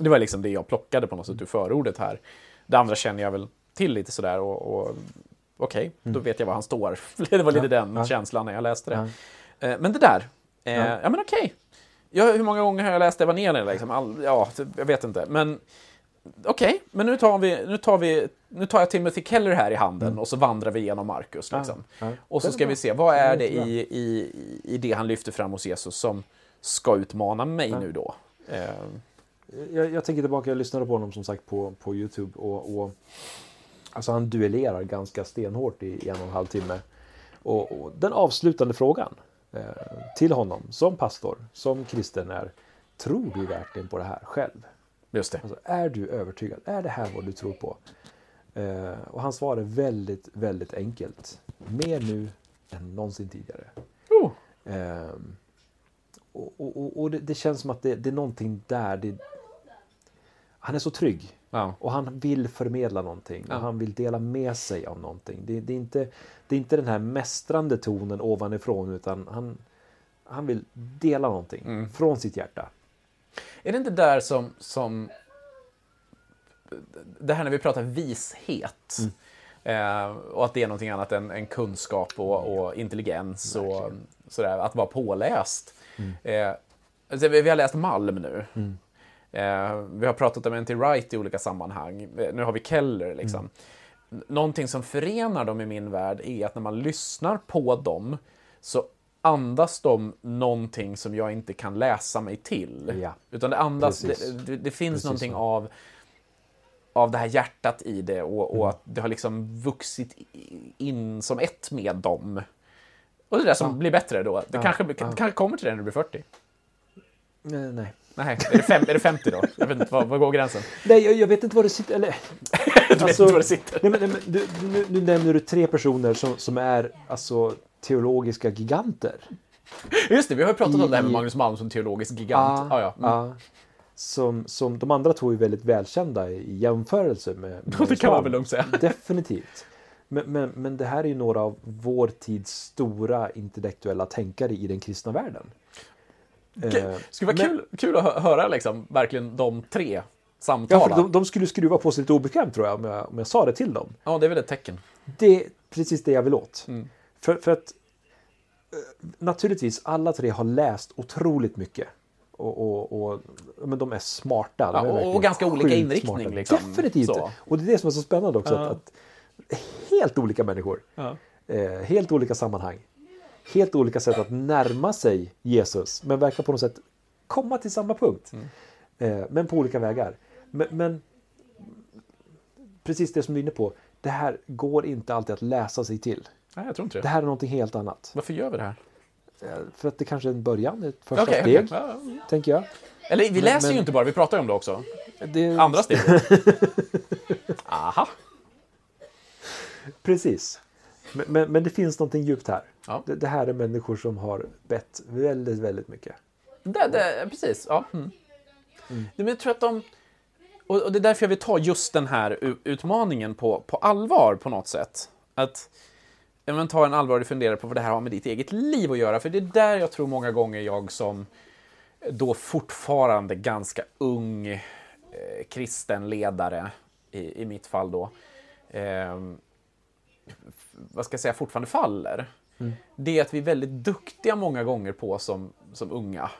Det var liksom det jag plockade på något sätt ur förordet här. Det andra känner jag väl till lite sådär och, och okej, då vet jag var han står. Det var lite Mm. Ja, den ja. känslan när jag läste det. Ja. Eh, Men det där, eh, Ja. ja, men okej. Ja, hur många gånger har jag läst Evangelien? Liksom? All, ja, jag vet inte. Men okej, men nu tar, vi, nu, tar vi, nu tar jag Timothy Keller här i handen och så vandrar vi igenom Markus. Liksom. Mm. ja. Och så ska vi se, vad är Det i, i, i det han lyfter fram hos Jesus som ska utmana mig nu då? Eh, Jag, jag tänker tillbaka, jag lyssnade på honom som sagt på, på Youtube och, och alltså han duellerar ganska stenhårt i en och en halv timme. Och, och den avslutande frågan till honom som pastor, som kristen är, tror du verkligen på det här själv? just det. Alltså, är du övertygad? Är det här vad du tror på? Eh, och hans svar är väldigt, väldigt enkelt. Mer nu än någonsin tidigare. Oh. Ehm, och och, och, och det, det känns som att det, det är någonting där. Det, han är så trygg. Ja. Och han vill förmedla någonting. Ja. Och han vill dela med sig av någonting. Det, det, är inte, det är inte den här mästrande tonen ovanifrån. Utan han, han vill dela någonting Mm. från sitt hjärta. Är det inte där som, som det här när vi pratar vishet eh, och att det är någonting annat än, än kunskap och, och intelligens och sådär, att vara påläst. Eh, alltså, vi, vi har läst Malm nu. Eh, vi har pratat om N.T. Wright i olika sammanhang. Eh, Nu har vi Keller. Liksom. N- Någonting som förenar dem i min värld är att när man lyssnar på dem så andas de någonting som jag inte kan läsa mig till. Ja. Utan det andas, det, det, det finns Precis någonting så. av, av det här hjärtat i det och, och att det har liksom vuxit in som ett med dem. Och det är det som blir bättre då. Det Ja. kanske, Ja. kanske kommer till det när du blir 40. Eh, nej. Nej, är det, fem, är det 50 då? Jag vet inte, vad, vad går gränsen? Nej, jag, jag vet inte var det sitter. Eller, Du vet inte var det sitter. nej, men, nej, men, du, nu, nu nämner du tre personer som, som är alltså, teologiska giganter. Just det, vi har ju pratat om det här med I- Magnus Malm som teologisk gigant. Ah, ja. Mm. ja. Som, som de andra två är väldigt välkända i jämförelse med, med Det kan man väl lugnt säga. Definitivt. Men, men, men det här är ju några av vår tids stora intellektuella tänkare i den kristna världen. Det Eh, skulle vara kul, kul att hö- höra liksom, verkligen de tre Ja, samtala. för de, de skulle skruva på sig lite obekvämt tror jag om, jag om jag sa det till dem. Ja, det är väl ett tecken. Det är precis det jag vill åt. Mm. För, för att eh, naturligtvis alla tre har läst otroligt mycket. Och, och, och men de är smarta. De Ja, är och- och verkligen ganska olika inriktning, liksom. Definitivt. Så. Och det är det som är så spännande också. Ja. Att, att helt olika människor. Eh, helt olika sammanhang. Helt olika sätt att närma sig Jesus. Men verkar på något sätt komma till samma punkt. Mm. Eh, men på olika vägar. Men, men precis det som du är inne på. Det här går inte alltid att läsa sig till. Nej, jag tror inte det. Det här är någonting helt annat. Varför gör vi det här? Eh, För att det kanske är en början, ett första Okej, steg. Ja, ja. tänker jag. Eller vi Men- läser ju men- inte bara, vi pratar ju om det också. Det, Andra steg. Aha. Precis. Men, men, men det finns någonting djupt här. Ja. Det, det här är människor som har bett väldigt, väldigt mycket. Det, det, precis, ja. Mm. Nej, Men jag tror att de... Och, det är därför jag vill ta just den här utmaningen på, på allvar på något sätt. Att men, ta en allvarlig funderare på vad det här har med ditt eget liv att göra. För det är där jag tror många gånger jag som då fortfarande ganska ung eh, kristen ledare, i, i mitt fall då, eh, vad ska jag säga, fortfarande faller. Det är att vi är väldigt duktiga många gånger på som, som unga.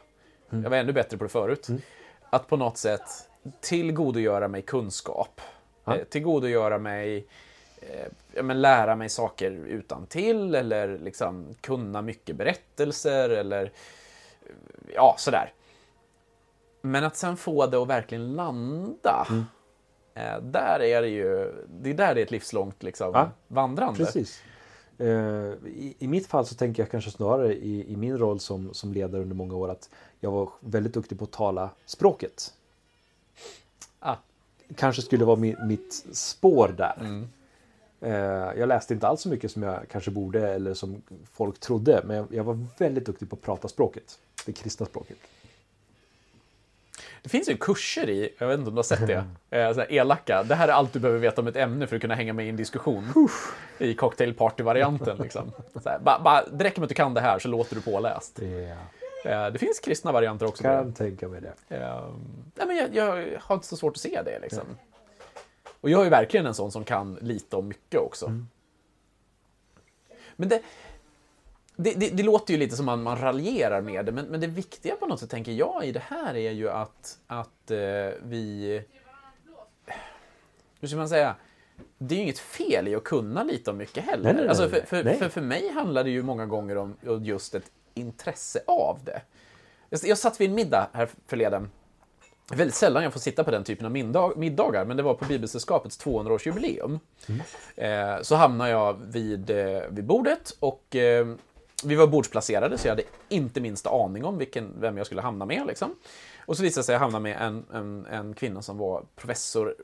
Jag var ännu bättre på det förut. Att på något sätt tillgodogöra mig kunskap. Ja. Eh, tillgodogöra mig, eh, men lära mig saker utan till eller liksom kunna mycket berättelser eller ja, sådär. Men att sen få det att verkligen landa, eh, där är det ju, det är där det är ett livslångt liksom, Ja, vandrande. Precis. Eh, I, I mitt fall så tänker jag kanske snarare i, i min roll som, som ledare under många år att jag var väldigt duktig på att tala språket. Ah. Kanske skulle vara mi, mitt spår där. Mm. Eh, jag läste inte alls så mycket som jag kanske borde eller som folk trodde. Men jag, jag var väldigt duktig på att prata språket. Det kristna språket. Det finns ju kurser i, jag vet inte om du har sett det, eh, elaka. Det här är allt du behöver veta om ett ämne för att kunna hänga med i en diskussion. I cocktailparty-varianten. Liksom. Så här, bara, bara, det räcker med att du kan det här så låter du påläst. Det Eh, Det finns kristna varianter också. det. kan tänka mig det. Eh, nej, men jag, jag har inte så svårt att se det. Liksom. Och jag är verkligen en sån som kan lite om mycket också. Men det, det, det, det låter ju lite som man, man raljerar med det, men, men det viktiga på något sätt, tänker jag, i det här är ju att, att eh, vi... Hur ska man säga? Det är ju inget fel i att kunna lite om mycket heller. Nej, nej, nej, alltså för, för, för, för mig handlar det ju många gånger om just ett intresse av det. Jag, jag satt vid en middag här förleden. Väldigt sällan jag får sitta på den typen av middag, middagar, men det var på Bibelsällskapets 200-årsjubileum. Eh, så hamnade jag vid, eh, vid bordet och eh, vi var bordsplacerade, så jag hade inte minsta aning om vilken, vem jag skulle hamna med. Liksom. Och så visade det sig att jag hamnade med en, en, en kvinna som var professor,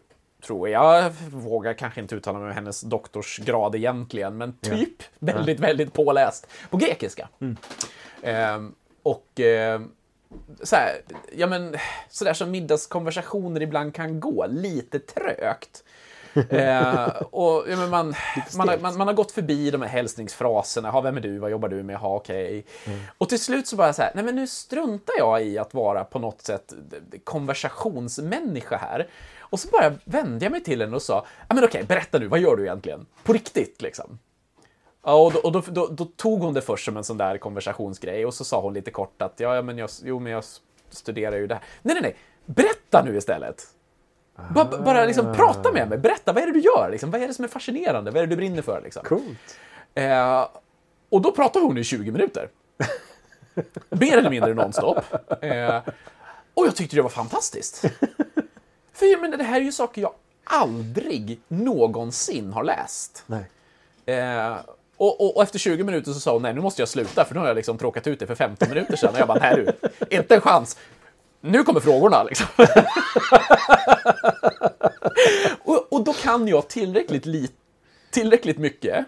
tror jag. Jag vågar kanske inte uttala mig om hennes doktorsgrad egentligen, men typ väldigt, väldigt påläst på grekiska. Ehm, och eh, så här, ja men, så där som middagskonversationer ibland kan gå, lite trögt. Eh, och, ja, men man, man, har, man, man har gått förbi de här hälsningsfraserna. Ha, vem är du? Vad jobbar du med? Ha, okej. Och till slut så bara så här, nej men nu struntar jag i att vara på något sätt konversationsmänniska här. Och så bara vände jag mig till henne och sa, ja men okej, berätta nu, vad gör du egentligen? På riktigt liksom. Ja, och, då, och då, då, då tog hon det först som en sån där konversationsgrej och så sa hon lite kort att ja, ja, men jag, jo, men jag studerar ju det här. Nej, nej, nej. Berätta nu istället. Ba, ba- bara liksom prata med mig. Berätta, vad är det du gör? Liksom? Vad är det som är fascinerande? Vad är det du brinner för? Liksom? Coolt. Eh, och då pratade hon i 20 minuter. Mer eller mindre nonstop. Eh, och jag tyckte det var fantastiskt. För jag menar, det här är ju saker jag aldrig någonsin har läst. Eh, och, och, och efter 20 minuter så sa hon, nej nu måste jag sluta för nu har jag liksom tråkat ut det för 15 minuter sedan. Och jag bara, nej du, inte en chans. Nu kommer frågorna liksom. och, och då kan jag tillräckligt lite tillräckligt mycket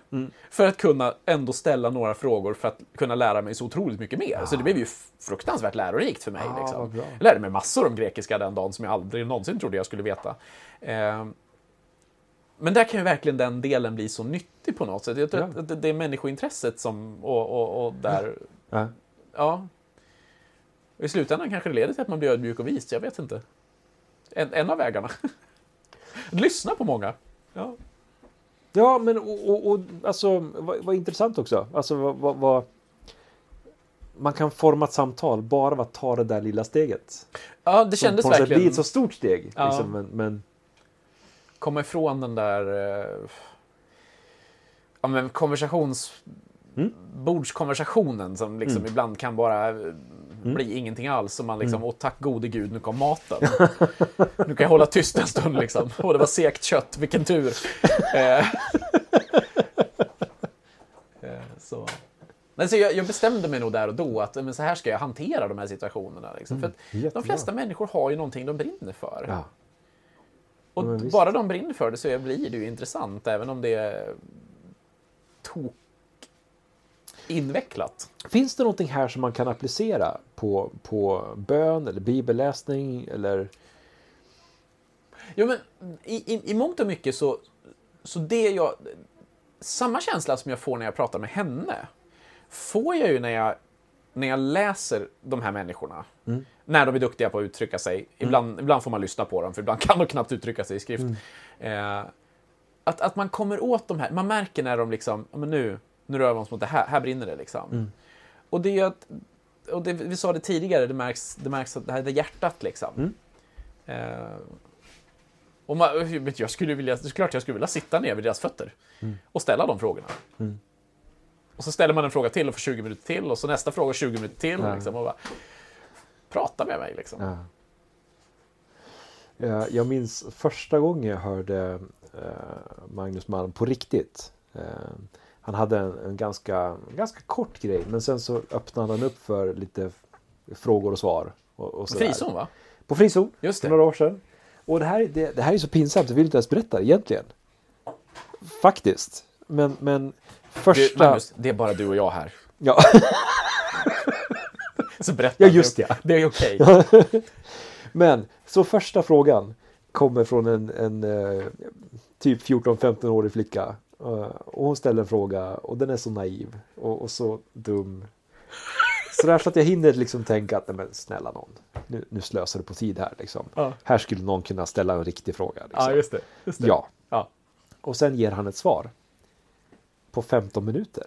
för att kunna ändå ställa några frågor för att kunna lära mig så otroligt mycket mer. Så det blev ju fruktansvärt lärorikt för mig. Ah, liksom. Jag lärde mig massor om grekiska den dagen som jag aldrig någonsin trodde jag skulle veta. Eh, men där kan ju verkligen den delen bli så nyttig på något sätt. Jag tror Ja. att det- det är människointresset som, och, och, och där, Ja. ja. I slutändan kanske det leder till att man blir ödmjuk och vis, jag vet inte. En, en av vägarna. Lyssna på många. Ja. Ja, men och, och, och alltså, vad, vad intressant också. Alltså, vad, vad, vad, man kan forma ett samtal bara av att ta det där lilla steget. Ja, det Som kändes sätt verkligen... blir ett så stort steg. Ja. Liksom, men, men komma ifrån den där eh, ja, men konversations... Mm. Bordskonversationen som liksom ibland kan bara Mm. bli ingenting alls. Och man liksom, åh tack gode gud, nu kom maten. nu kan jag hålla tyst en stund liksom. Åh, det var sekt kött, vilken tur. Eh, eh, så. Men så jag, jag bestämde mig nog där och då att men så här ska jag hantera de här situationerna. Liksom. För att de jättebra. flesta människor har ju någonting de brinner för. ja. Och bara de brinner för det så blir det ju intressant, även om det är tok invecklat. Finns det någonting här som man kan applicera på, på bön eller bibelläsning eller Jo, men i, i, i mångt och mycket så, så det jag... Samma känsla som jag får när jag pratar med henne får jag ju när jag, när jag läser de här människorna. När de är duktiga på att uttrycka sig. Ibland, ibland får man lyssna på dem, för ibland kan de knappt uttrycka sig i skrift. Eh, att, att man kommer åt de här, man märker när de liksom, men nu, nu rör vi oss mot det här, här brinner det liksom. Och det är ju att, och det, vi sa det tidigare, det märks, det märks att det här är hjärtat liksom. Eh, och man, jag skulle vilja, det är klart jag skulle vilja sitta ner vid deras fötter och ställa de frågorna. Och så ställer man en fråga till och får 20 minuter till och så nästa fråga 20 minuter till. Ja. Liksom, och bara, prata med mig liksom. Ja. Ja, Jag minns första gången jag hörde eh, Magnus Malm på riktigt. Han hade en, en ganska, ganska kort grej men sen så öppnade han upp för lite frågor och svar. Och, och sådär. Frizon va? På frizon Just för det. några år sedan. Och det här, det, det här är så pinsamt, jag vill inte ens berätta egentligen. Faktiskt. Men, men Du, första... Magnus, det är bara du och jag här. ja. Så berätta. Ja, just det. Det är okej. Men så första frågan kommer från en, en eh, typ 14-15-årig flicka. Eh, och hon ställer en fråga och den är så naiv och, och så dum. Så där så att jag hinner liksom tänka att nej men snälla någon, nu, nu slösar du på tid här liksom. Ja. Här skulle någon kunna ställa en riktig fråga. Liksom. Ja, just det. Just det. Ja. Ja. Och sen ger han ett svar. På 15 minuter.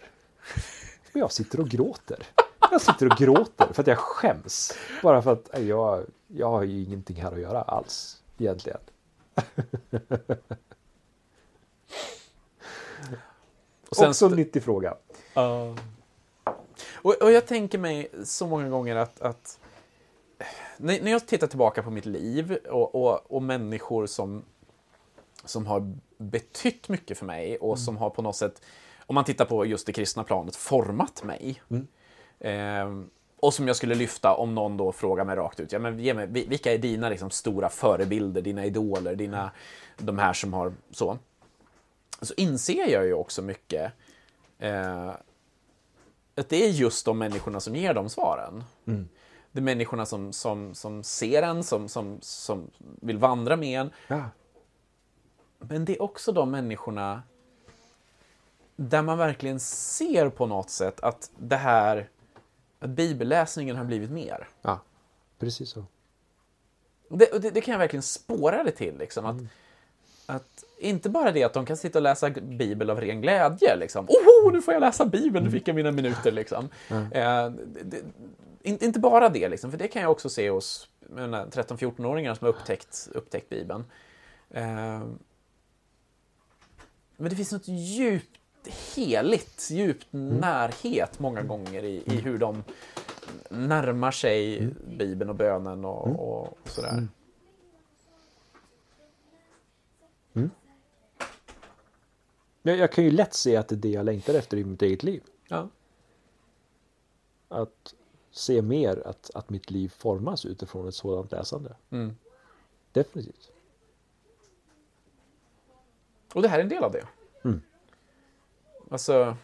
Och jag sitter och gråter. Jag sitter och gråter för att jag skäms. Bara för att jag, jag har ju ingenting här att göra alls. Egentligen. Och sen Också en nyttig fråga. Ja. Och, och jag tänker mig så många gånger att, att när, när jag tittar tillbaka på mitt liv och, och, och människor som, som har betytt mycket för mig och som har på något sätt, om man tittar på just det kristna planet, format mig. Ehm, och som jag skulle lyfta om någon då frågar mig rakt ut, ja, men ge mig, vi- vilka är dina liksom, stora förebilder, dina idoler, dina, de här som har så. Så inser jag ju också mycket eh, att det är just de människorna som ger de svaren. Det är människorna som, som, som ser en, som, som, som vill vandra med en. Ja. Men det är också de människorna där man verkligen ser på något sätt att det här, att bibelläsningen har blivit mer. ja, precis så. Det, det, det kan jag verkligen spåra det till. Liksom, att, att inte bara det att de kan sitta och läsa Bibel av ren glädje. Liksom. Oho, nu får jag läsa Bibeln, nu fick jag mina minuter. Liksom. Eh, det, inte, inte bara det, liksom, för det kan jag också se hos jag menar, 13-14-åringar som har upptäckt, upptäckt Bibeln. Eh, men det finns något djupt heligt, djupt närhet många gånger i, i hur de närmar sig Bibeln och bönen och, och sådär. Jag, jag kan ju lätt se att det är det jag längtar efter i mitt eget liv. Ja. Att se mer att, att mitt liv formas utifrån ett sådant läsande. Mm. Definitivt. Och det här är en del av det. Mm. Alltså,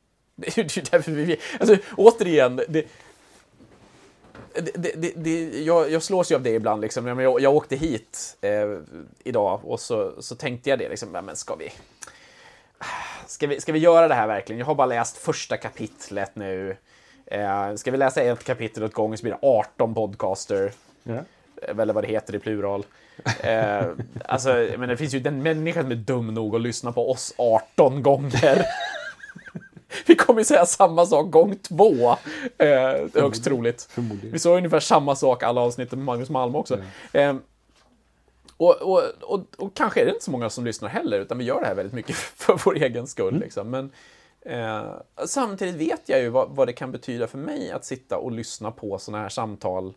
det är ju därför vi... Alltså, återigen, det, det, det, det, jag, jag slås ju av det ibland. Liksom. Jag, jag, åkte hit eh, idag och så, så tänkte jag det. Liksom, men ska vi, ska, vi, ska vi göra det här verkligen? Jag har bara läst första kapitlet nu. Eh, ska vi läsa ett kapitel åt gången så blir det 18 podcaster. Ja. Eller vad det heter i plural. Eh, alltså, men det finns ju den människa som är dum nog att lyssna på oss 18 gånger. Vi kommer ju säga samma sak gång två. Eh, högst troligt. Vi sa ungefär samma sak alla avsnitt med Magnus Malm också. Eh, och, och, och, och kanske är det inte så många som lyssnar heller, utan vi gör det här väldigt mycket för vår egen skull. Liksom. Men eh, samtidigt vet jag ju vad, vad det kan betyda för mig att sitta och lyssna på sådana här samtal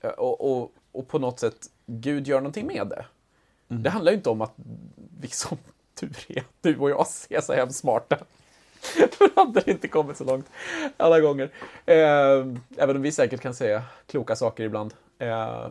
Eh, och, och, på något sätt Gud gör någonting med det. Det handlar ju inte om att vi som tur är, du och jag ser så hemskt smarta. Då hade det inte kommit så långt alla gånger. Eh, även om vi säkert kan säga kloka saker ibland. Eh,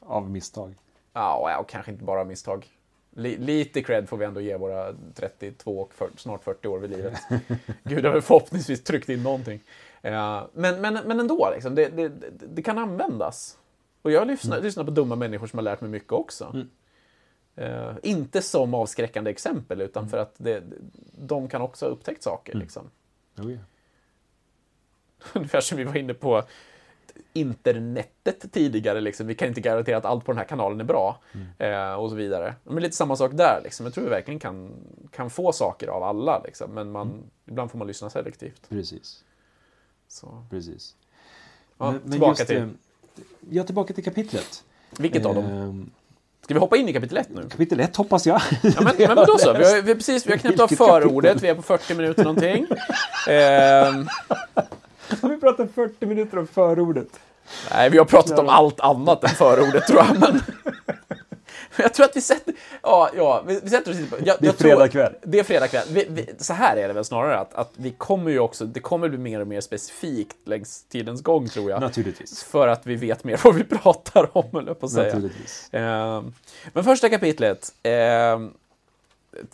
Av misstag. Ja, och kanske inte bara misstag. Li- lite cred får vi ändå ge våra 32 och 40, snart 40 år vid livet. Gud har väl förhoppningsvis tryckt in någonting. Eh, men, men, men ändå, liksom, det, det, det, kan användas. Och jag lyssnar, lyssnar på dumma människor som har lärt mig mycket också. Eh, inte som avskräckande exempel, utan för att det, de kan också ha upptäckt saker. Liksom. Oh, ja. Ungefär som vi var inne på internetet tidigare. Liksom. Vi kan inte garantera att allt på den här kanalen är bra. Eh, och så vidare. Men lite samma sak där. Liksom. Jag tror vi verkligen kan, kan få saker av alla. Liksom. Men man, ibland får man lyssna selektivt. Precis. Så. Precis. Ja, Men- tillbaka till... eh, Ja, tillbaka till kapitlet. Vilket av dem? Ehm, Ska vi hoppa in i kapitel 1 nu? Kapitel 1 hoppas jag. Ja, men, men, då så. Vi har, vi har precis vi har knäppt av förordet. Vi är på 40 minuter någonting. Ehm, Har vi pratat 40 minuter om förordet? nej, vi har pratat om allt annat än förordet tror jag. Men, jag tror att vi sätter... Ja, ja vi, vi sätter oss på... Jag, Det är jag tror- fredag kväll. Det är fredag kväll. Vi, vi, så här är det väl snarare att, att vi kommer ju också... Det kommer bli mer och mer specifikt längs tidens gång tror jag. Naturligtvis. För att vi vet mer vad vi pratar om, jag på att säga. Naturligtvis. Ehm, men första kapitlet ehm,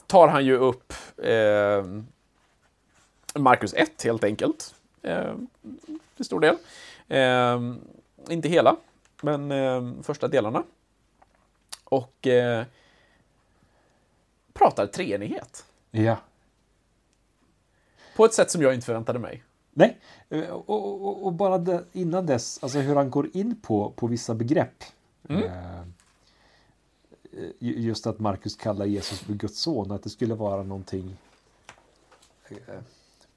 tar han ju upp ehm, Markus 1 helt enkelt. Ehm, till stor del. Ehm, inte hela, men ehm, första delarna. Och eh, pratar treenighet. Ja. På ett sätt som jag inte förväntade mig. Nej, eh, och, och, och bara det, innan dess, alltså hur han går in på, på vissa begrepp. Mm. Eh, ju- just att Markus kallar Jesus för Guds son, att det skulle vara någonting eh,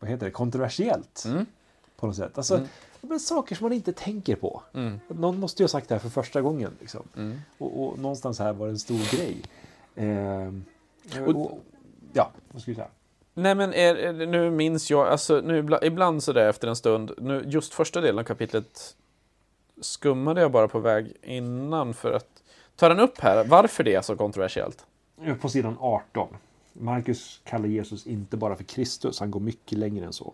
vad heter det, kontroversiellt. Mm. På något sätt. Alltså, Mm. men saker som man inte tänker på. Mm. Någon måste ju ha sagt det här för första gången. Liksom. Mm. Och, och någonstans här var det en stor grej. Eh, Och- och, ja, vad ska vi säga? Nej men är, nu minns jag, alltså nu ibla- ibland sådär efter en stund, nu, just första delen av kapitlet skummade jag bara på väg innan för att ta den upp här, varför det är så kontroversiellt. På sidan 18. Markus kallar Jesus inte bara för Kristus, han går mycket längre än så.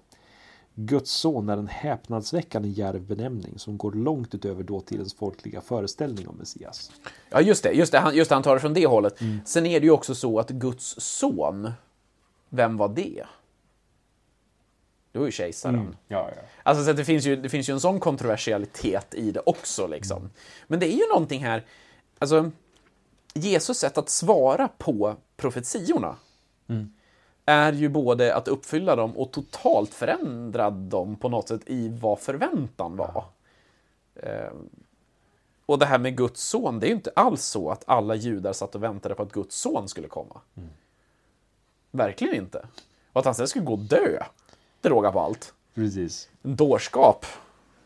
Guds son är en häpnadsväckande djärv benämning som går långt utöver dåtidens folkliga föreställning om Messias. Ja just det, just det, han, just det, han tar det från det hållet. Sen är det ju också så att Guds son, vem var det? Det var ju kejsaren. Ja, ja. Alltså så det, finns ju, det finns ju en sån kontroversialitet i det också. Liksom. Men det är ju någonting här, alltså Jesus sätt att svara på profetiorna är ju både att uppfylla dem och totalt förändra dem på något sätt i vad förväntan var. Eh, och det här med Guds son, det är ju inte alls så att alla judar satt och väntade på att Guds son skulle komma. Verkligen inte. Och att han sen skulle gå och dö, det rågar på allt. Precis. En dårskap.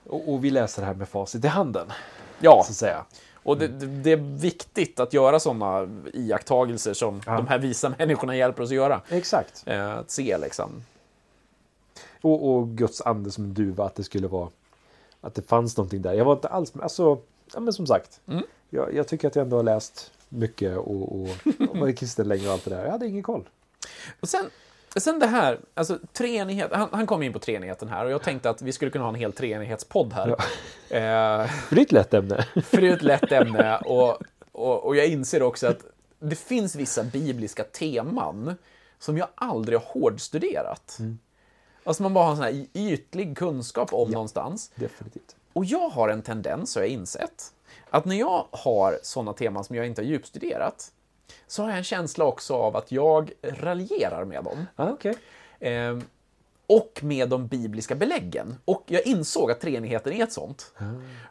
Och, och vi läser det här med facit i handen, Ja, så att säga. Och det, det, är viktigt att göra sådana iakttagelser som Ja. de här visa människorna hjälper oss att göra. Exakt. Eh, att se liksom. Och, och Guds ande som en duva, att det skulle vara... Att det fanns någonting där. Jag var inte alls med. Alltså, ja, men som sagt. Mm. Jag, jag tycker att jag ändå har läst mycket och, och, och varit kristen länge och allt det där. Jag hade ingen koll. Och sen, sen det här, alltså treenighet. Han, han kom in på treenigheten här och jag tänkte att vi skulle kunna ha en hel treenighetspodd här. Eh, För det är ett lätt ämne. för det är ett lätt ämne och, och, och jag inser också att det finns vissa bibliska teman som jag aldrig har hårdstuderat. Alltså man bara har en sån här ytlig kunskap om någonstans. Definitivt. Och jag har en tendens, har jag insett, att när jag har sådana teman som jag inte har djupstuderat, så har jag en känsla också av att jag raljerar med dem. Ah, okej. Eh, och med de bibliska beläggen. Och jag insåg att treenigheten är ett sånt.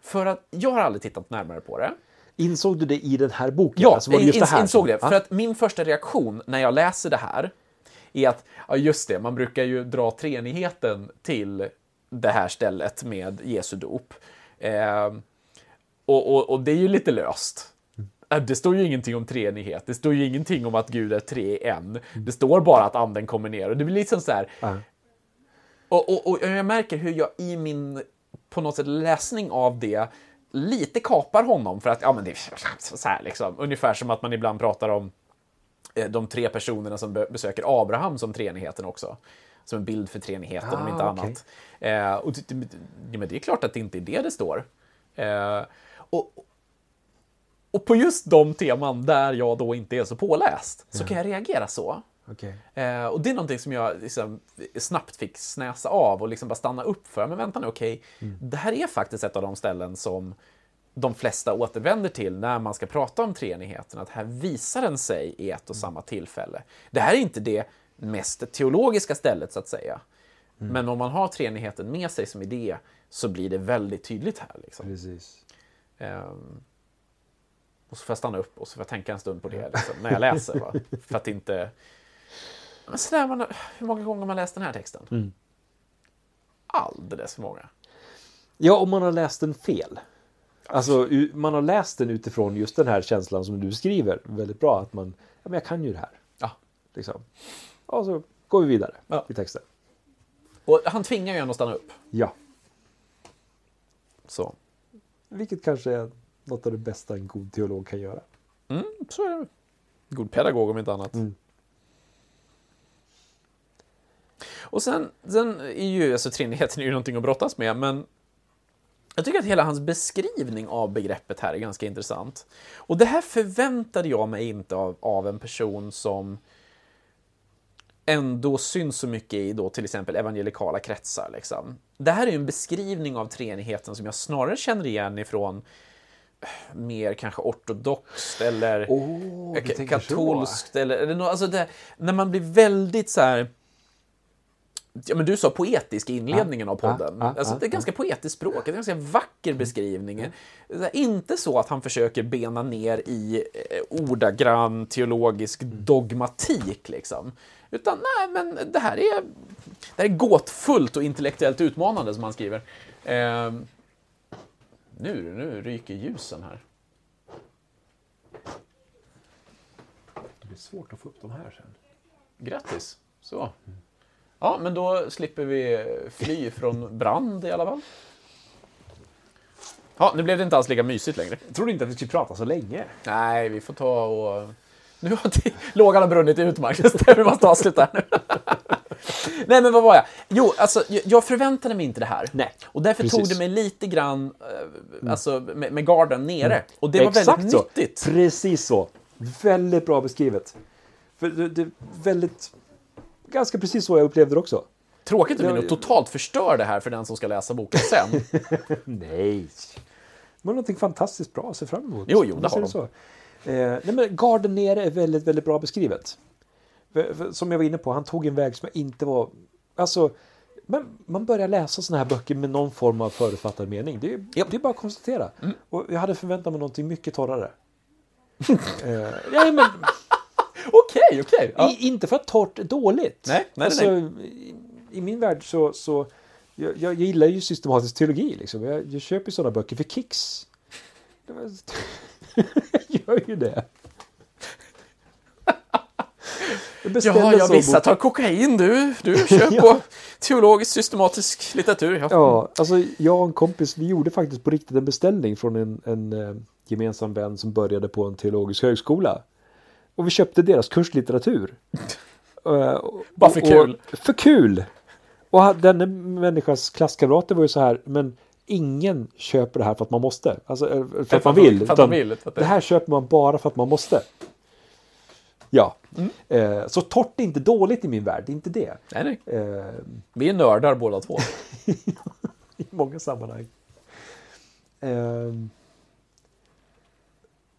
För att jag har aldrig tittat närmare på det. Insåg du det i den här boken? Ja, Alltså, var det just jag det här insåg det. Ja. För att min första reaktion när jag läser det här är att, ja just det, man brukar ju dra treenigheten till det här stället med Jesu dop. Eh, och, och, och det är ju lite löst. Eh, Det står ju ingenting om treenighet. Det står ju ingenting om att Gud är tre i en. Det står bara att anden kommer ner. Och det blir liksom så här. Ja. Och, och, och jag märker hur jag i min, på något sätt, läsning av det lite kapar honom för att, ja men det är så här liksom. Ungefär som att man ibland pratar om eh, de tre personerna som be- besöker Abraham som treenigheten också. Som en bild för treenigheten om Ah, inte okej. annat. Eh, och det, det- det är klart att det inte är det det står. Eh, och, och på just de teman där jag då inte är så påläst så kan jag reagera så. Okej. Eh, och det är någonting som jag liksom snabbt fick snäsa av och liksom bara stanna upp för. Men vänta nu, okej. Det här är faktiskt ett av de ställen som de flesta återvänder till när man ska prata om treenigheten. Att här visar den sig i ett och samma tillfälle. Det här är inte det mest teologiska stället så att säga. Men om man har treenigheten med sig som idé så blir det väldigt tydligt här. Liksom. Precis. Ehm, och så får jag stanna upp och så får jag tänka en stund på det liksom, när jag läser. Va? För att inte... Men sådär, man, hur många gånger har man läst den här texten? Mm. Alldeles för många. Ja, om man har läst den fel. Alltså, man har läst den utifrån just den här känslan som du beskriver. Väldigt bra att man, ja men jag kan ju det här. Ja. Liksom. Och så går vi vidare Ja. i texten. Och han tvingar ju en att stanna upp. Ja. Så. Vilket kanske är något av det bästa en god teolog kan göra. Mm, så är det. God pedagog om inte annat. Mm. Och sen, sen är ju, alltså treenigheten är ju någonting att brottas med, men jag tycker att hela hans beskrivning av begreppet här är ganska intressant. Och det här förväntade jag mig inte av, av en person som ändå syns så mycket i då till exempel evangelikala kretsar. Liksom. Det här är en beskrivning av treenigheten som jag snarare känner igen ifrån mer kanske ortodoxt eller så. katolskt eller, eller alltså det, när man blir väldigt så här. Ja, men du sa poetisk i inledningen av podden. ja, alltså, ja, det är ganska poetiskt språk, en ganska vacker beskrivning. Är inte så att han försöker bena ner i eh, ordagrann teologisk dogmatik, liksom. Utan nej, men det här är, det här är gåtfullt och intellektuellt utmanande, som han skriver. Eh, nu, nu ryker ljusen här. Det blir svårt att få upp de här sen. Grattis. Så. Ja, men då slipper vi fly från brand i alla fall. Ja, nu blev det inte alls lika mysigt längre. Jag trodde inte att vi skulle prata så länge. Nej, vi får ta och... Nu har lågan brunnit ut, Marcus. Vi måste avsluta här nu. Nej, men vad var jag? Jo, alltså, jag- förväntade mig inte det här. Nej, Och därför precis. tog det mig lite grann, eh, alltså, med, med garden nere. Och det var Exakt väldigt så. nyttigt. Precis så. Väldigt bra beskrivet. För det, det väldigt... Ganska precis så jag upplevde det också. Tråkigt att vi nog totalt förstör det här för den som ska läsa boken sen. Nej. Det var någonting fantastiskt bra att se fram emot. Jo, jo, det har de. så. Eh, nej, men garden nere är väldigt, väldigt bra beskrivet. För, för, som jag var inne på, han tog en väg som jag inte var... Alltså, men man börjar läsa såna här böcker med någon form av förutfattad mening. Det är, Japp. det är bara att konstatera. Mm. Och jag hade förväntat mig någonting mycket torrare. eh, nej, men, Okej, okej. Ja. inte för att torrt är dåligt. Nej, nej, alltså, nej. I, I min värld så... så jag, jag, gillar ju systematisk teologi. Liksom. Jag, jag köper ju sådana böcker för kicks. Gör ju det. Jaha, ja, vissa bok- tar kokain du. Du kör på teologisk systematisk litteratur. Ja. Ja, alltså jag och en kompis, vi gjorde faktiskt på riktigt en beställning från en, en eh, gemensam vän som började på en teologisk högskola. Och vi köpte deras kurslitteratur. Eh, och- Bara för kul. Och, för kul! Och denne människas klasskamrater var ju så här, men ingen köper det här för att man måste. Alltså eh, för att För man att- vill. för att man vill, att det- det här köper man bara för att man måste. Ja. Mm. Eh, så torrt är inte dåligt i min värld, det är inte det. Nej, nej. Eh, Vi är nördar båda två. i många sammanhang. Ehm,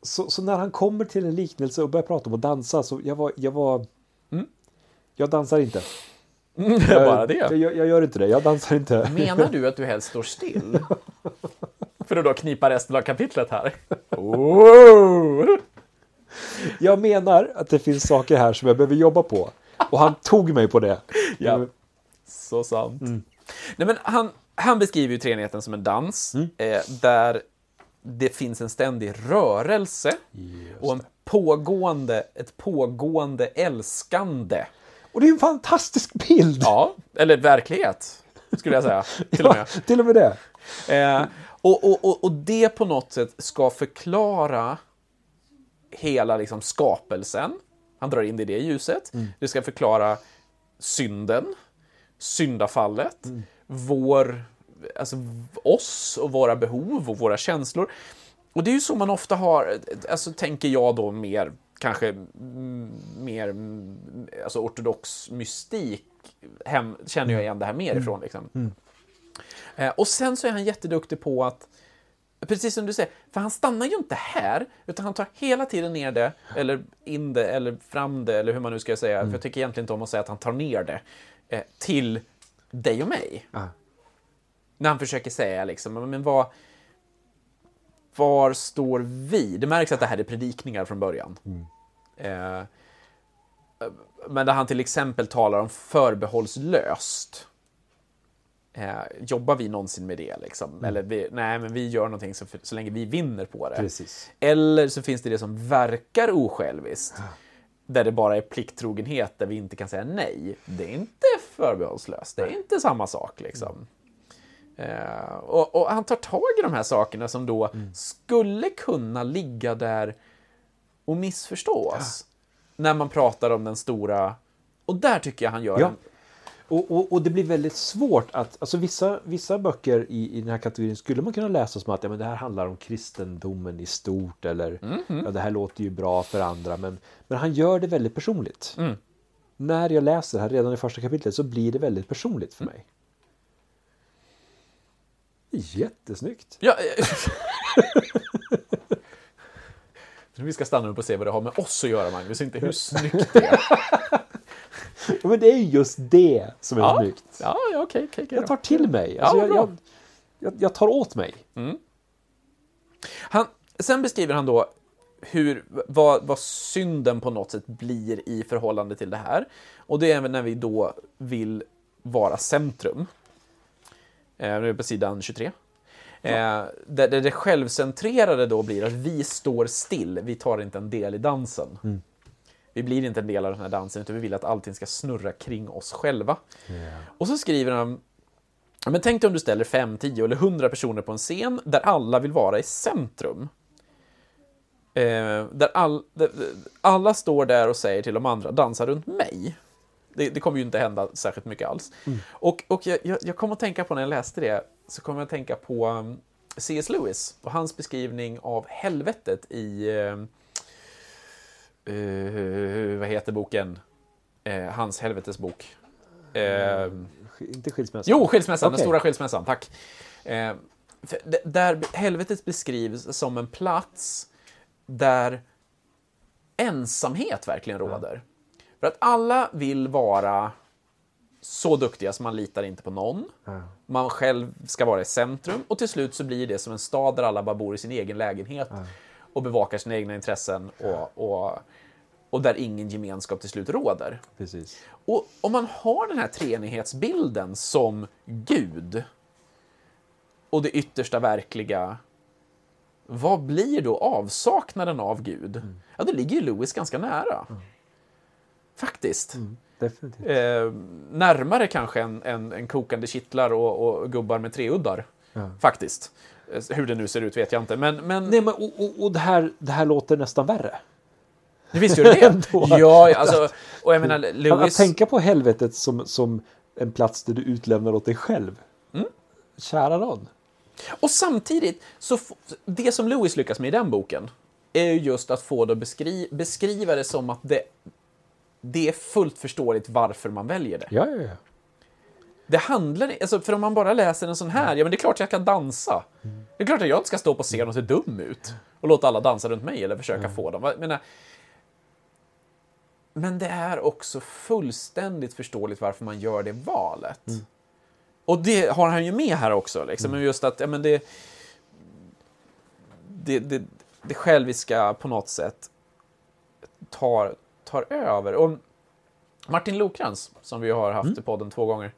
så, så när han kommer till en liknelse och börjar prata om att dansa så jag var... Jag, var, Mm. jag dansar inte. Bara det. Jag, jag, jag gör inte det, jag dansar inte. Menar du att du helst står still? För att då knipa resten av kapitlet här. Oh! Jag menar att det finns saker här som jag behöver jobba på. Och han tog mig på det. Ja. Så sant. Nej, men han, han beskriver ju treenigheten som en dans eh, där det finns en ständig rörelse och en pågående, ett pågående älskande. Och det är en fantastisk bild! Ja, eller verklighet, skulle jag säga. Till och med. Ja, till och med det. Eh, och, och, och, och det på något sätt ska förklara hela liksom, skapelsen. Han drar in det i det ljuset. Det ska förklara synden, syndafallet, vår, alltså oss och våra behov och våra känslor. Och det är ju så man ofta har, alltså tänker jag då mer, kanske mm, mer mm, alltså ortodox mystik, hem, känner jag igen det här mer ifrån. Liksom. Eh, och sen så är han jätteduktig på att, precis som du säger, för han stannar ju inte här, utan han tar hela tiden ner det, eller in det, eller fram det, eller hur man nu ska säga, för jag tycker egentligen inte om att säga att han tar ner det, eh, till dig och mig. Ja. När han försöker säga liksom, men vad, var står vi? Det märks att det här är predikningar från början. Eh, men där han till exempel talar om förbehållslöst. Eh, jobbar vi någonsin med det? Liksom? Eller vi, nej, men vi gör någonting så, så länge vi vinner på det. Precis. Eller så finns det det som verkar osjälviskt. Där det bara är plikttrogenhet, där vi inte kan säga nej. Det är inte förbehållslöst, det är inte samma sak. Liksom. Eh, och, och han tar tag i de här sakerna som då skulle kunna ligga där och missförstås. När man pratar om den stora... Och där tycker jag han gör Ja. en... Och, och, och det blir väldigt svårt att, alltså vissa, vissa böcker i, i den här kategorin skulle man kunna läsa som att ja, men det här handlar om kristendomen i stort eller ja, det här låter ju bra för andra men, men han gör det väldigt personligt. Mm. När jag läser det här redan i första kapitlet så blir det väldigt personligt för mig. Jättesnyggt! Ja, eh, Vi ska stanna upp och se vad det har med oss att göra, Magnus, inte hur snyggt det är. Ja, men det är ju just det som är Ja, snyggt. ja, ja okej, okej, okej. Jag tar till mig. Ja, Alltså, jag, bra. jag, jag, jag tar åt mig. Han, sen beskriver han då hur, vad, vad synden på något sätt blir i förhållande till det här. Och det är även när vi då vill vara centrum. Eh, nu är det på sidan 23. Eh, där, där det självcentrerade då blir att vi står still, vi tar inte en del i dansen. Vi blir inte en del av den här dansen, utan vi vill att allting ska snurra kring oss själva. Och så skriver han Men tänk dig om du ställer 5, 10 eller 100 personer på en scen där alla vill vara i centrum. Eh, där, all, där alla står där och säger till de andra, dansa runt mig. Det, det kommer ju inte hända särskilt mycket alls. Och, och jag, jag, jag kom att tänka på när jag läste det, så kom jag att tänka på um, C.S. Lewis och hans beskrivning av helvetet i... Uh, uh, vad heter boken? Eh, hans helvetesbok. Eh, Sk- Inte skilsmässa. Jo, skilsmässan, den Okej. stora skilsmässan, tack. Eh, d- där helvetet beskrivs som en plats där ensamhet verkligen råder. För att alla vill vara så duktiga så man litar inte på någon. Man själv ska vara i centrum och till slut så blir det som en stad där alla bara bor i sin egen lägenhet och bevakar sina egna intressen och, och, och där ingen gemenskap till slut råder. Precis. Och om man har den här treenighetsbilden som Gud och det yttersta verkliga, vad blir då avsaknaden av Gud? Ja, det ligger ju Lewis ganska nära. Faktiskt. Definitivt. Eh, närmare kanske än, än, än kokande kittlar och, och gubbar med treuddar. Faktiskt. Eh, Hur det nu ser ut vet jag inte, men... men... Nej, men, och, och, och det, här, det här låter nästan värre. Visst gör det det? Ja, alltså... Och jag menar, Att, att Lewis... tänka på helvetet som, som en plats där du utlämnar åt dig själv. Mm. Kära någon. Och samtidigt, så det som Lewis lyckas med i den boken är ju just att få det beskri beskriva det som att det, det är fullt förståeligt varför man väljer det. Ja, ja, ja. Det handlar alltså, för om man bara läser en sån här, ja men det är klart jag kan dansa. Det är klart att jag inte ska stå på scen och se dum ut och låta alla dansa runt mig eller försöka få dem. Jag menar, men det är också fullständigt förståeligt varför man gör det valet. Och det har han ju med här också, liksom. Men just att ja, men det, det, det, det själviska på något sätt tar, tar över. Och Martin Lokrans, som vi har haft i podden två gånger,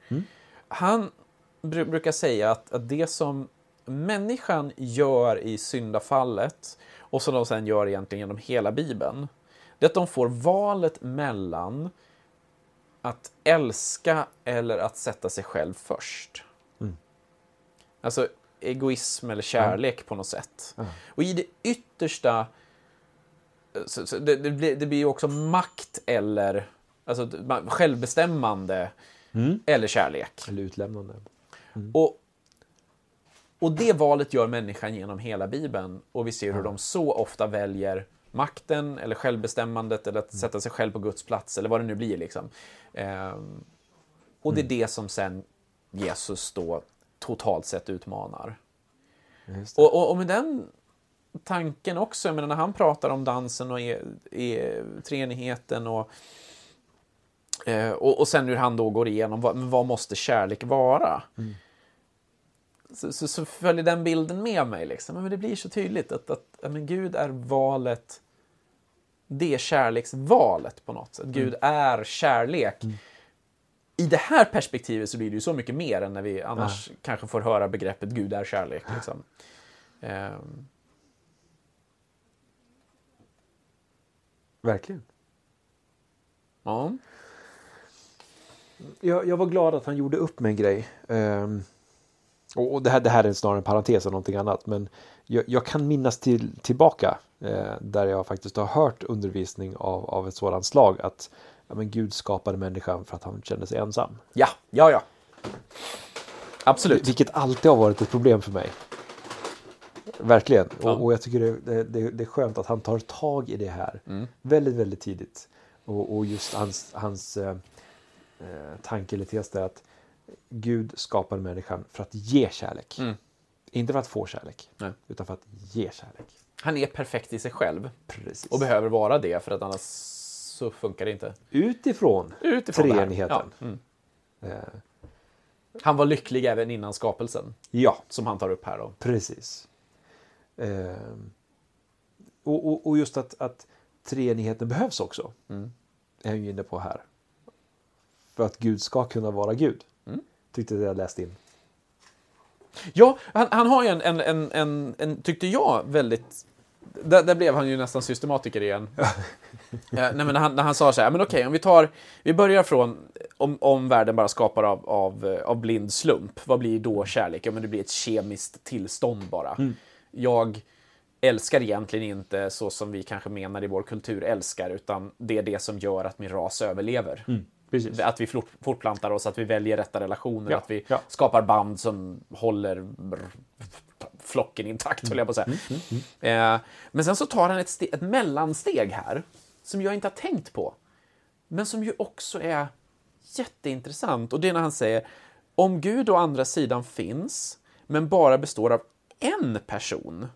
han bru- brukar säga att, att det som människan gör i syndafallet och som de sen gör egentligen genom hela Bibeln, det är att de får valet mellan att älska eller att sätta sig själv först. Alltså egoism eller kärlek på något sätt. Och i det yttersta så, så det, det, blir, det blir ju också makt eller alltså, ma- självbestämmande eller kärlek. Eller utlämnande. Och, och det valet gör människan genom hela Bibeln. Och vi ser hur de så ofta väljer makten eller självbestämmandet eller att sätta sig själv på Guds plats eller vad det nu blir. Liksom. Ehm, och det är det som sen Jesus då totalt sett utmanar. Och, och, och med den tanken också, jag menar när han pratar om dansen och e, e, treenigheten och, eh, och, och sen hur han då går igenom vad, vad måste kärlek vara? Så, så, så följer den bilden med mig. Liksom. Men det blir så tydligt att, att ja, men Gud är valet. Det är kärleksvalet på något sätt. Gud är kärlek. i det här perspektivet så blir det ju så mycket mer än när vi annars kanske får höra begreppet Gud är kärlek. Liksom. Ehm, Verkligen. ja. Jag, jag var glad att han gjorde upp med en grej. Och och det, här, det här är snarare en parentes än någonting annat. Men jag, jag kan minnas till, tillbaka eh, där jag faktiskt har hört undervisning av, av ett sådant slag. Att ja, men Gud skapade människan för att han kände sig ensam. ja, ja, ja. Absolut. Vilket alltid har varit ett problem för mig. Verkligen. Ja. Och, och jag tycker det, det, det, är skönt att han tar tag i det här väldigt, väldigt tidigt. Och, och just hans, hans eh, tanke eller tes är att Gud skapade människan för att ge kärlek. Mm. Inte för att få kärlek, Nej. utan för att ge kärlek. Han är perfekt i sig själv Precis. och behöver vara det för att annars så funkar det inte. Utifrån, Utifrån treenigheten. Ja. Mm. Eh, Han var lycklig även innan skapelsen, ja, som han tar upp här då. Precis. Ehm, och, och, och just att, att treenigheten behövs också. Mm. Är jag ju inne på här. För att Gud ska kunna vara Gud. Mm. Tyckte jag läste in. Ja, han, han har ju en, en, en, en, en, tyckte jag, väldigt... Där, där blev han ju nästan systematiker igen. ja, nej, men när, han, när han sa så här, men okej, om vi tar, vi börjar från, om, om världen bara skapar av, av, eh, av blind slump, vad blir då kärlek? Ja, men det blir ett kemiskt tillstånd bara. Jag älskar egentligen inte så som vi kanske menar i vår kultur älskar, utan det är det som gör att min ras överlever. Precis. Att vi fort- fortplantar oss, att vi väljer rätta relationer, Ja, att vi ja. skapar band som håller flocken intakt, höll jag på att säga. Mm, Eh, men sen så tar han ett, ett mellansteg här, som jag inte har tänkt på. Men som ju också är jätteintressant. Och det är när han säger, om Gud å andra sidan finns, men bara består av en person,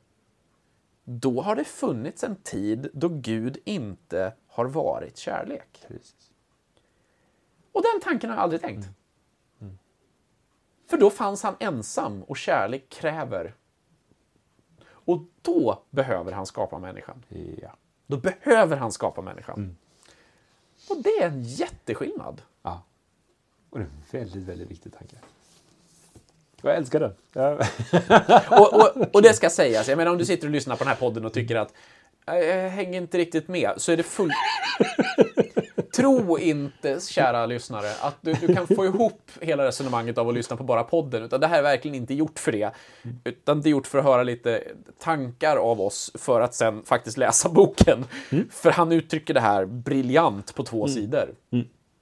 då har det funnits en tid då Gud inte har varit kärlek. Precis. Och den tanken har jag aldrig tänkt. För då fanns han ensam och kärlek kräver. Och då behöver han skapa människan. Ja. Då behöver han skapa människan. Och det är en jätteskillnad. ja. Och det är en väldigt, väldigt viktig tanke. Jag älskar den. Ja. Och, och, och det ska sägas, jag menar om du sitter och lyssnar på den här podden och tycker att "Eh, jag hänger inte riktigt med, så är det full... Tro inte, kära lyssnare, att du, du kan få ihop hela resonemanget av att lyssna på bara podden, utan det här är verkligen inte gjort för det. Utan det är gjort för att höra lite tankar av oss för att sen faktiskt läsa boken. För han uttrycker det här briljant på två sidor.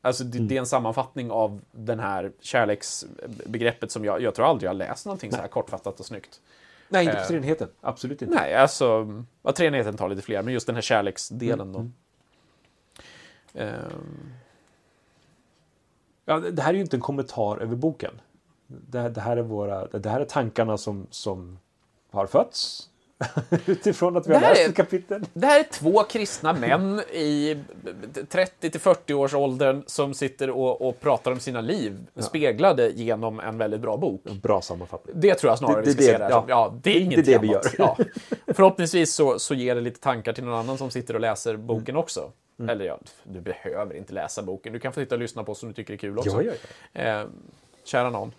Alltså det, det är en sammanfattning av den här kärleksbegreppet som jag, jag tror aldrig jag har läst någonting så här kortfattat och snyggt. Nej, inte Eh. på treenigheten. Absolut inte. Nej, alltså, ja, treenigheten tar lite fler, men just den här kärleksdelen då. Ehm, Ja, det här är ju inte en kommentar över boken. Det, här- det, här, är våra, det här är tankarna som, som har fötts. Utifrån att vi Det har läst ett kapitel. det här är två kristna män i 30-40 års åldern som sitter och, och pratar om sina liv, speglade genom en väldigt bra bok. Bra sammanfattning. Det tror jag snarare Det- vi det ska är se det- det ja. Ja, det är Det- inget det är det vi annat. Ja. Förhoppningsvis så, så ger det lite tankar till någon annan som sitter och läser boken Mm. också. Eller ja, du behöver inte läsa boken. Du kan få sitta och lyssna på oss om du tycker det är kul också. Ja, ja, Eh, kära någon.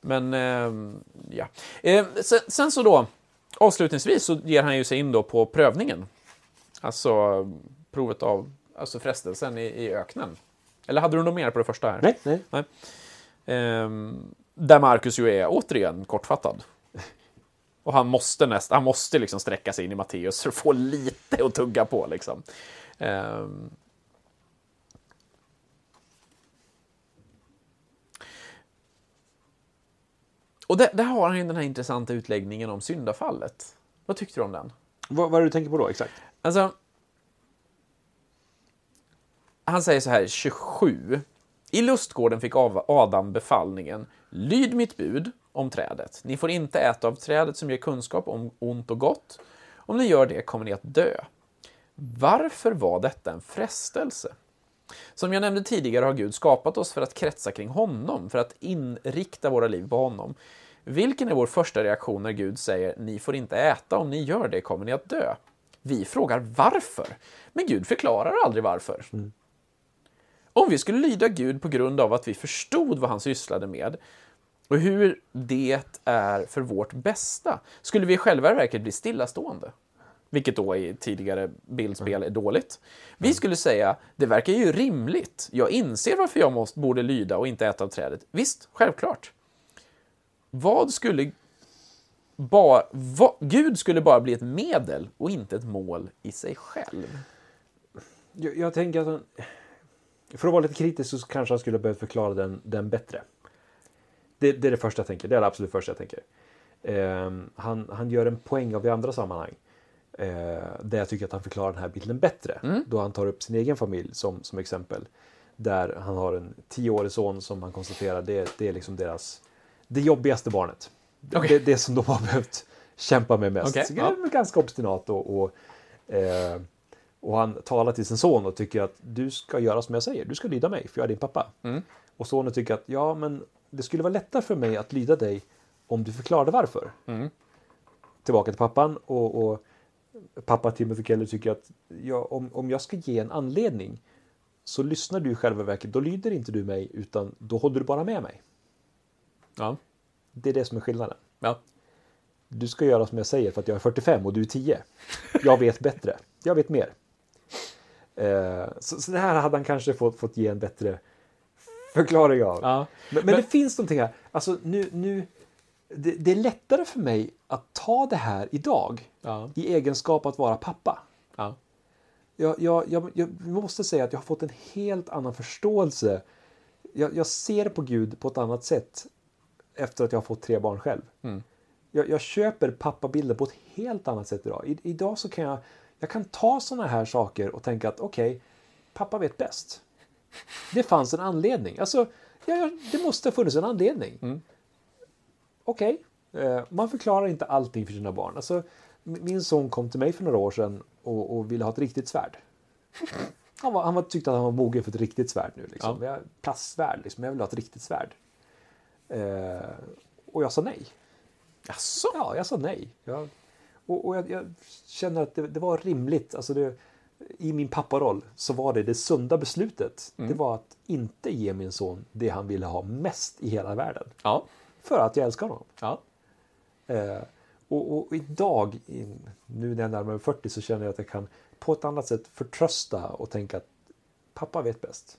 Men, eh, ja. Eh, sen, sen så då, avslutningsvis så ger han ju sig in då på prövningen. Alltså provet av, alltså frestelsen i, i öknen. Eller hade du något mer på det första här? Nej, nej. Nej. Ehm, där Marcus ju är återigen kortfattad. Och han måste, näst, han måste liksom sträcka sig in i Matteus för att få lite att tugga på. Liksom. Ehm. Och där, där har han ju den här intressanta utläggningen om syndafallet. Vad tyckte du om den? Vad, vad är det du tänker på då exakt? Alltså, han säger så här, 27. I lustgården fick Adam befallningen, lyd mitt bud om trädet. Ni får inte äta av trädet som ger kunskap om ont och gott. Om ni gör det kommer ni att dö. Varför var detta en frestelse? Som jag nämnde tidigare har Gud skapat oss för att kretsa kring honom, för att inrikta våra liv på honom. Vilken är vår första reaktion när Gud säger ni får inte äta, om ni gör det kommer ni att dö? Vi frågar varför, men Gud förklarar aldrig varför. Om vi skulle lyda Gud på grund av att vi förstod vad han sysslade med och hur det är för vårt bästa, skulle vi i själva verket bli stillastående. Vilket då i tidigare bildspel är dåligt. Vi skulle säga, det verkar ju rimligt. Jag inser varför jag måste, borde lyda och inte äta av trädet. Visst, självklart. Vad skulle... Ba, va, Gud skulle bara bli ett medel och inte ett mål i sig själv. Jag, jag tänker att han, för att vara lite kritisk så kanske han skulle behövt förklara den, den bättre. Det, det är det första jag tänker. Det är det absolut första jag tänker. Eh, han, han gör en poäng av i andra sammanhang. Eh, där jag tycker att han förklarar den här bilden bättre. Mm. Då han tar upp sin egen familj som, som exempel. Där han har en tioårig son som han konstaterar det, det är liksom deras det jobbigaste barnet. Okej. Det, det som de har behövt kämpa med mest. Okej, Så ja. det är ganska obstinat och, och, eh, och han talar till sin son och tycker att du ska göra som jag säger. Du ska lyda mig för jag är din pappa. Mm. Och sonen tycker att ja, men det skulle vara lättare för mig att lyda dig om du förklarade varför. Mm. Tillbaka till pappan och, och pappa Timothy Keller tycker att ja, om, om jag ska ge en anledning så lyssnar du i själva verket, då lyder inte du mig utan då håller du bara med mig. Ja. Det är det som är skillnaden. ja. Du ska göra som jag säger för att jag är 45 och du är 10. Jag vet bättre. Jag vet mer. Eh, så, så det här hade han kanske fått, fått ge en bättre förklaring av. ja. Men, men det finns någonting här. Alltså nu, nu, det, det är lättare för mig att ta det här idag ja. i egenskap att vara pappa. ja. Jag, jag, jag, jag måste säga att jag har fått en helt annan förståelse. Jag, ser på Gud på ett annat sätt efter att jag har fått tre barn själv. Mm. Jag, köper pappabilden på ett helt annat sätt idag. I, idag så kan jag, jag kan ta sådana här saker och tänka att okej, pappa vet bäst. Det fanns en anledning. Alltså, ja, det måste ha funnits en anledning. Mm. Okej, eh, man förklarar inte allting för sina barn. Alltså, min son kom till mig för några år sedan och, och ville ha ett riktigt svärd. Han, var, han var, tyckte att han var mogen för ett riktigt svärd nu. Liksom. Jag, plastsvärd, liksom. jag vill ha ett riktigt svärd. Eh, och jag sa nej. Jaså? Ja, jag sa nej. Jag, och och jag, jag känner att det, det var rimligt. Alltså det, I min papparoll så var det det sunda beslutet. Det var att inte ge min son det han ville ha mest i hela världen. Ja. För att jag älskar honom. ja. Eh, och, och idag, nu när jag närmar mig 40, så känner jag att jag kan på ett annat sätt förtrösta och tänka att pappa vet bäst.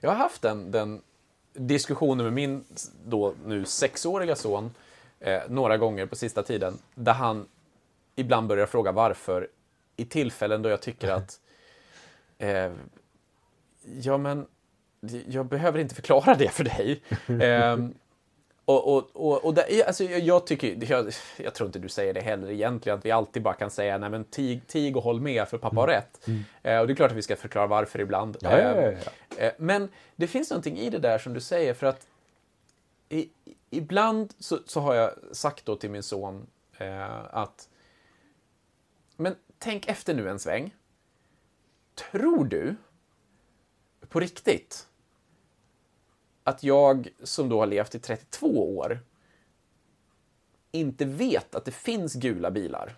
Jag har haft den, den diskussionen med min då nu sexåriga son eh, några gånger på sista tiden, där han ibland börjar fråga varför i tillfällen då jag tycker att eh, ja, men jag behöver inte förklara det för dig. Ehm, och, och, och, och det, alltså, jag, tycker, jag, jag tror inte du säger det heller egentligen, att vi alltid bara kan säga nej men tig, tig och håll med för pappa har rätt. Eh, och det är klart att vi ska förklara varför ibland. Ja, ja, ja, Ehm, ja. Eh, Men det finns någonting i det där som du säger, för att i- ibland så, så har jag sagt då till min son eh, att men tänk efter nu en sväng. Tror du på riktigt att jag som då har levt i 32 år inte vet att det finns gula bilar?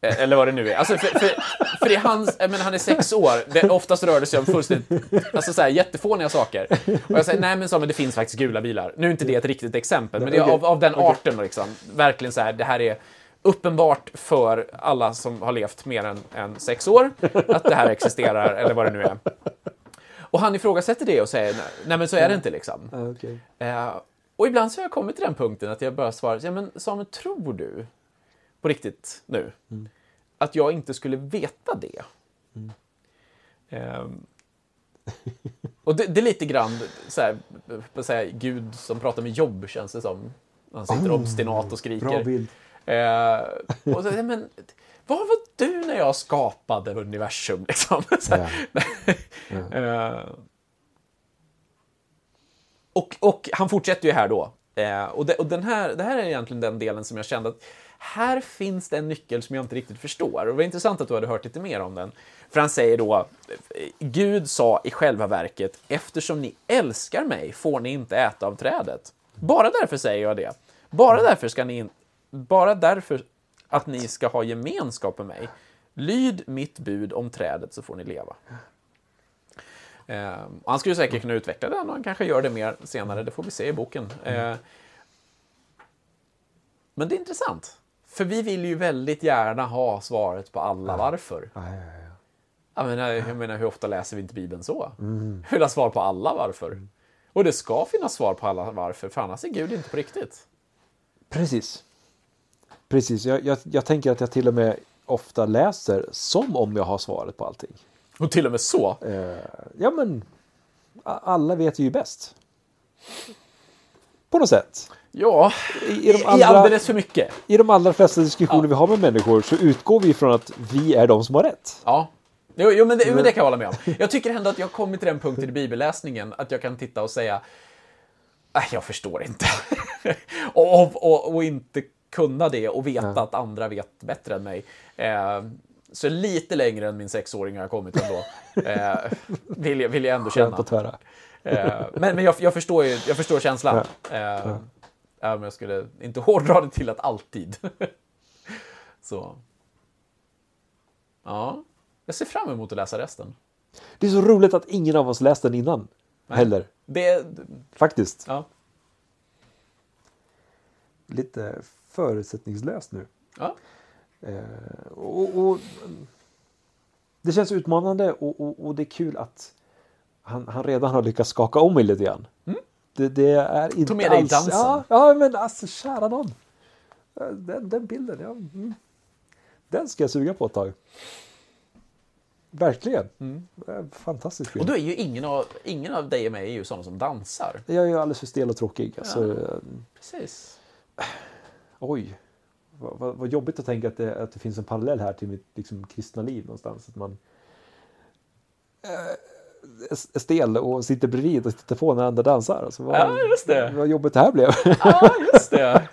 Eh, Eller vad det nu är. Alltså för, för, för i hans, menar, han är sex år, det, oftast rör det sig om fullständigt, alltså så här, jättefåniga saker. Och jag säger, nej men Samuel, det finns faktiskt gula bilar. Nu är inte det ett riktigt exempel, men det är av, av den arten liksom. Verkligen så här, det här är uppenbart för alla som har levt mer än, än sex år, att det här existerar, eller vad det nu är. Och han ifrågasätter det och säger, nej men så är det inte liksom. Ja, okej. Eh, och ibland så har jag kommit till den punkten att jag bara svarar, ja men Samuel, tror du på riktigt nu att jag inte skulle veta det? Ehm, och det, det är lite grann så här, så här, Gud som pratar med jobb känns det som. Han sitter obstinat och skriker. Bra bild. Eh, och så, men, vad var du när jag skapade universum? Liksom? Så här. Eh, och, och han fortsätter ju här då. Eh, och det, och den här, det här är egentligen den delen som jag kände att här finns det en nyckel som jag inte riktigt förstår. Och det var intressant att du hade hört lite mer om den. För han säger då, eh, Gud sa i själva verket, eftersom ni älskar mig får ni inte äta av trädet. Bara därför säger jag det. Bara därför ska ni in, bara därför att ni ska ha gemenskap med mig. Lyd mitt bud om trädet så får ni leva. Eh, han skulle säkert kunna utveckla den och han kanske gör det mer senare, det får vi se i boken. Eh, men det är intressant. För vi vill ju väldigt gärna ha svaret på alla varför. Ja, ja, ja. Jag menar, jag menar, hur ofta läser vi inte Bibeln så? Mm. Vill ha svar på alla varför. Och det ska finnas svar på alla varför, för annars är Gud inte på riktigt. Precis. Precis, jag, jag, jag tänker att jag till och med ofta läser som om jag har svaret på allting. Och till och med så. Eh, ja, men alla vet ju bäst. På något sätt. Ja, I, i, i, de i allra, alldeles för mycket. I de allra flesta diskussioner vi har med människor så utgår vi från att vi är de som har rätt. Ja. Jo, jo, men det, men det kan jag hålla med om. Jag tycker ändå att jag har kommit till den punkten i bibelläsningen att jag kan titta och säga Nej, jag förstår inte. och, och, och, och inte kunna det och veta att andra vet bättre än mig. Eh, så lite längre än min sexåring har jag kommit ändå. Eh, vill, jag, vill jag ändå Skönt känna. att höra. Eh, men men jag, jag, förstår ju, jag förstår känslan. Eh, Även om jag skulle inte hårdra det till att alltid. så. Ja. Jag ser fram emot att läsa resten. Det är så roligt att ingen av oss läst den innan. Heller. Det, Faktiskt. ja. Lite förutsättningslöst nu. Ja. Eh, och, och, det känns utmanande och, och, och det är kul att han, han redan har lyckats skaka om mig lite grann. Det, det är inte Tog med dig alls... dansen. Ja, ja, men alltså kära någon. Den, den bilden, ja. Mm. Den ska jag suga på ett tag. Verkligen. Det är Fantastiskt Mm. Och då är ju ingen av, ingen av dig och mig är ju sådana som dansar. Jag är ju alldeles för stel och tråkig. Alltså, eh, Precis. Oj. Vad, vad, jobbigt att tänka att det, att det finns en parallell här till mitt liksom, kristna liv någonstans. Att man eh, är- stel och sitter bredvid och tittar på när andra dansar. Alltså, vad, Ja, just det. Vad jobbigt det här blev. Ja, just det.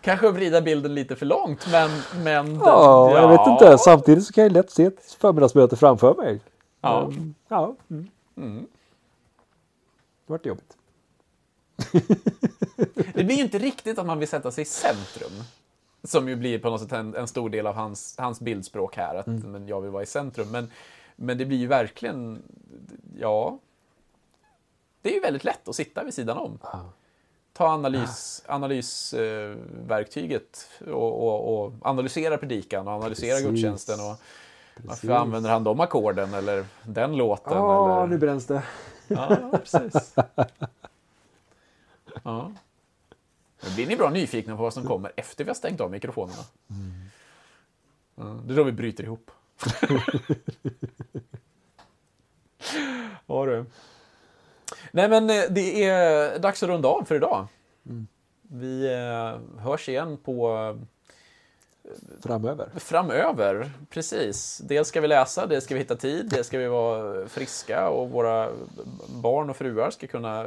Kanske vrida bilden lite för långt, men... men ja, jag vet inte. Samtidigt så kan jag lätt se ett förmiddagsmöte framför mig. Ja. Ja. Mm. Mm. Det vart jobbigt. Det blir ju inte riktigt att man vill sätta sig i centrum. Som ju blir på något sätt en, en stor del av hans, hans bildspråk här, att Mm. men jag vill vara i centrum. Men, men det blir ju verkligen, ja... Det är ju väldigt lätt att sitta vid sidan om. Ta analys, analysverktyget och, och, och analysera predikan och analysera Precis. gudstjänsten. Och varför Precis. använder han de ackorden eller den låten? Ja, eller... nu bränns det. Ja, precis. Ja. Nu blir ni bra nyfikna på vad som kommer efter vi har stängt av mikrofonerna. Ja, det är då vi bryter ihop. Ja du. Nej men eh, det är dags att runda av för idag. Vi eh, hörs igen på Framöver. framöver. Precis. Dels ska vi läsa, dels ska vi hitta tid, dels ska vi vara friska och våra barn och fruar ska kunna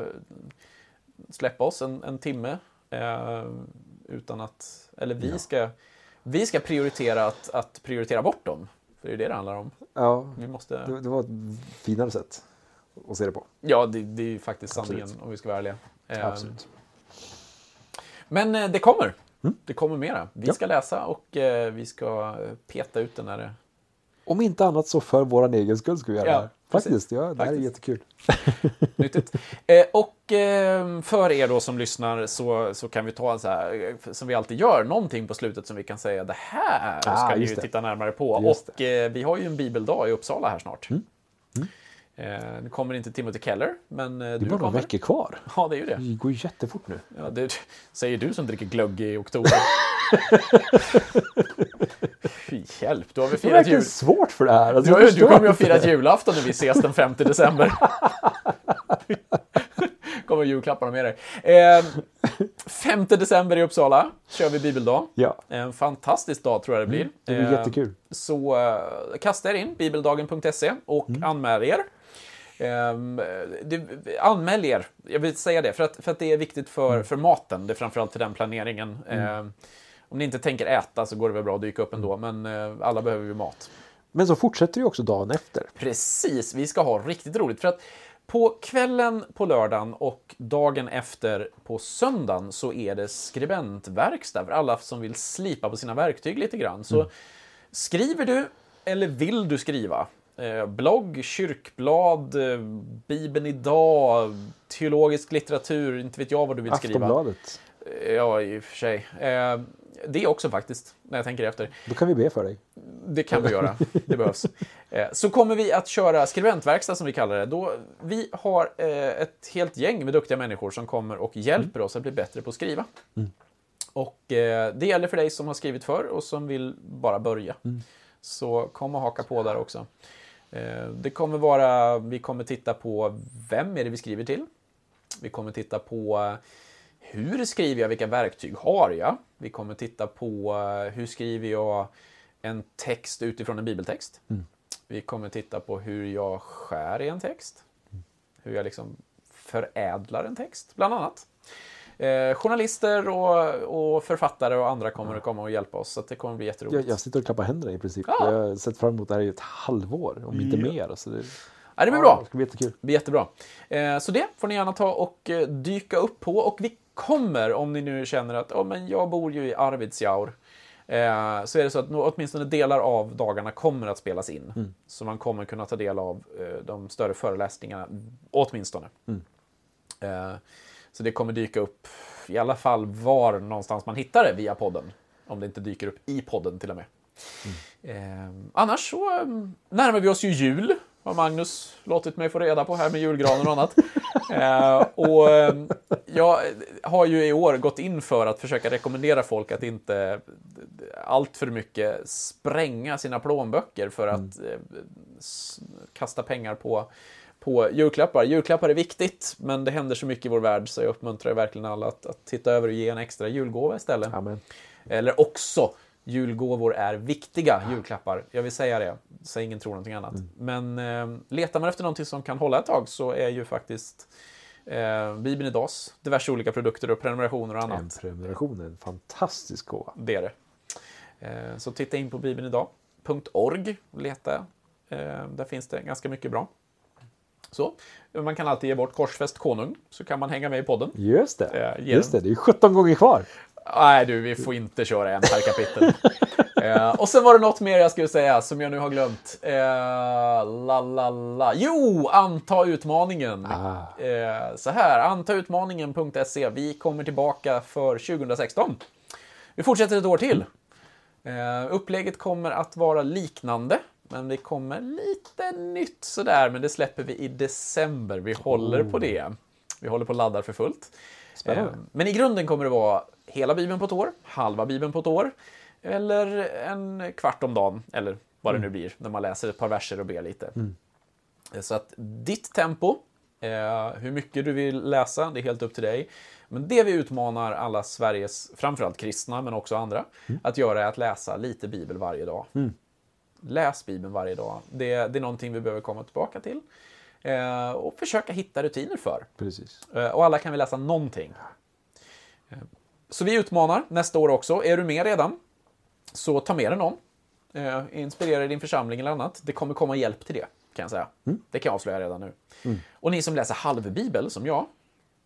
släppa oss en, en timme. Eh, utan att, eller vi ska, vi ska prioritera att, att prioritera bort dem. För det är det det handlar om. Ja, Vi måste, det, det var ett finare sätt att se det på. ja, det, det är ju faktiskt Absolut. sanningen om vi ska vara ärliga. Eh, Absolut. Men eh, det kommer. Det kommer mera. Vi Ja. ska läsa och eh, vi ska peta ut den när Om inte annat så för vår egen skull ska vi göra Ja, det här. precis. Faktiskt, ja, det här är jättekul. Nyttigt. Eh, och eh, för er då som lyssnar så, så kan vi ta en så här, eh, som vi alltid gör, någonting på slutet som vi kan säga det här Ah, ska just ju det. titta närmare på. Just och eh, vi har ju en bibeldag i Uppsala här snart. Mm. Eh, nu kommer inte Timothy Keller, men eh, Det du är bara några kommer. veckor kvar. Ja, det är ju det. Det går ju jättefort nu. Ja, det säger du som dricker glögg i oktober. Fy hjälp, du har väl Det är firat verkligen jul... svårt för det här. Alltså, Du, du kommer ju att fira julafton när vi ses den 5 december. kommer julklapparna med dig. Eh, 5 december i Uppsala kör vi bibeldag. Ja, En fantastisk dag tror jag det blir. Mm, det blir Eh, jättekul. Så eh, kasta er in, bibeldagen.se, och Mm. anmäl er. Ehm, det, anmäl er, jag vill säga det, för att, för att det är viktigt för, Mm. för maten. Det är framförallt till den planeringen. Ehm, om ni inte tänker äta så går det väl bra att dyka upp ändå, Mm. men eh, alla behöver ju mat. Men så fortsätter det också dagen efter. Precis, vi ska ha riktigt roligt. För att på kvällen på lördagen och dagen efter på söndagen så är det skribentverkstad för alla som vill slipa på sina verktyg lite grann. Så skriver du eller vill du skriva Eh, blogg, kyrkblad, eh, Bibeln idag, teologisk litteratur, inte vet jag vad du vill skriva. Aftonbladet. Eh, Ja, i och för sig. Eh, det också faktiskt, när jag tänker efter. Då kan vi be för dig. Det kan vi göra. Det behövs. Eh, Så kommer vi att köra skribentverkstad som vi kallar det. Då vi har eh, ett helt gäng med duktiga människor som kommer och hjälper oss att bli bättre på att skriva. Och eh, det gäller för dig som har skrivit förr och som vill bara börja. Så kom och haka på där också. Eh, Det kommer vara, vi kommer titta på vem är det vi skriver till? Vi kommer titta på eh, hur skriver jag, vilka verktyg har jag? Vi kommer titta på eh, hur skriver jag en text utifrån en bibeltext. Vi kommer titta på hur jag skär i en text. Hur jag liksom förädlar en text, bland annat. Eh, journalister och, och författare och andra kommer att komma och hjälpa oss, så att det kommer att bli jätteroligt. Jag, jag sitter och klappar händerna i princip. Ja. Jag har sett fram emot det här i ett halvår, om inte Ja. mer. Så det, Ja, det blir bra. Det ska bli jättekul. Det blir jättebra. Eh, Så det får ni gärna ta och eh, dyka upp på. Och vi kommer, om ni nu känner att oh, men jag bor ju i Arvidsjaur, eh, så är det så att åtminstone delar av dagarna kommer att spelas in. Så man kommer kunna ta del av eh, de större föreläsningarna, åtminstone. Eh, Så det kommer dyka upp i alla fall var någonstans man hittar det via podden. Om det inte dyker upp i podden till och med. Eh, annars så eh, närmar vi oss ju jul. Har Magnus låtit mig få reda på här med julgranen och annat. eh, och eh, jag har ju i år gått in för att försöka rekommendera folk att inte allt för mycket spränga sina plånböcker för att s- kasta pengar på, på julklappar. Julklappar är viktigt, men det händer så mycket i vår värld så jag uppmuntrar verkligen alla att, att titta över och ge en extra julgåva istället. Amen. Eller också, julgåvor är viktiga julklappar. Jag vill säga det, så ingen tror någonting annat. Men eh, letar man efter någonting som kan hålla ett tag så är ju faktiskt eh, Bibeln idags diverse olika produkter och prenumerationer och En annat. prenumeration är en fantastisk gåva. Det är det. Eh, så titta in på bibelnidag.org och leta. Eh, där finns det ganska mycket bra. Så, man kan alltid ge bort korsfäst konung, så kan man hänga med i podden. Just det. Eh, Just det, det är 17 gånger kvar. Nej du, vi får inte köra en per kapitel. eh, och sen var det något mer jag skulle säga som jag nu har glömt. Eh, la, la, la. Jo, anta utmaningen. Ah. Eh, så här, antautmaningen.se. Vi kommer tillbaka för 2016. Vi fortsätter ett år till. Eh, upplägget kommer att vara liknande, men det kommer lite nytt sådär. Men det släpper vi i december. Vi håller på det. Vi håller på att ladda för fullt. Spännande. Eh, Men i grunden kommer det vara hela Bibeln på ett år, halva Bibeln på ett år, eller en kvart om dagen, eller vad det nu blir, när man läser ett par verser och ber lite. Eh, Så att ditt tempo, eh, hur mycket du vill läsa, det är helt upp till dig. Men det vi utmanar alla Sveriges, framförallt kristna, men också andra, att göra är att läsa lite Bibel varje dag. Läs Bibeln varje dag. Det, det är någonting vi behöver komma tillbaka till. Eh, och försöka hitta rutiner för. Precis. Eh, Och alla kan vi läsa någonting. Eh, Så vi utmanar nästa år också. Är du med redan? Så ta med dig någon. Eh, Inspirera din församling eller annat. Det kommer komma hjälp till det, kan jag säga. Det kan jag avslöja redan nu. Och ni som läser halvbibel, som jag,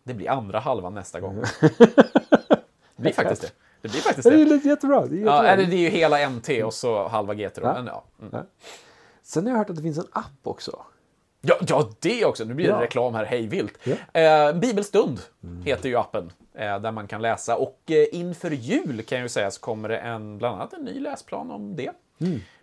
det blir andra halvan nästa gång. Det blir faktiskt det. Det blir faktiskt Det är det. lite jättebra. Det är Ja, jättebra. eller det är ju hela NT och så halva GT då. Ja. Men, ja. Mm. Sen har jag hört att det finns en app också. Ja, ja, det också. Nu blir det Ja. reklam här hej vilt. Ja. Eh, Bibelstund heter ju appen eh, där man kan läsa. Och eh, inför jul kan jag ju säga så kommer det en, bland annat en ny läsplan om det.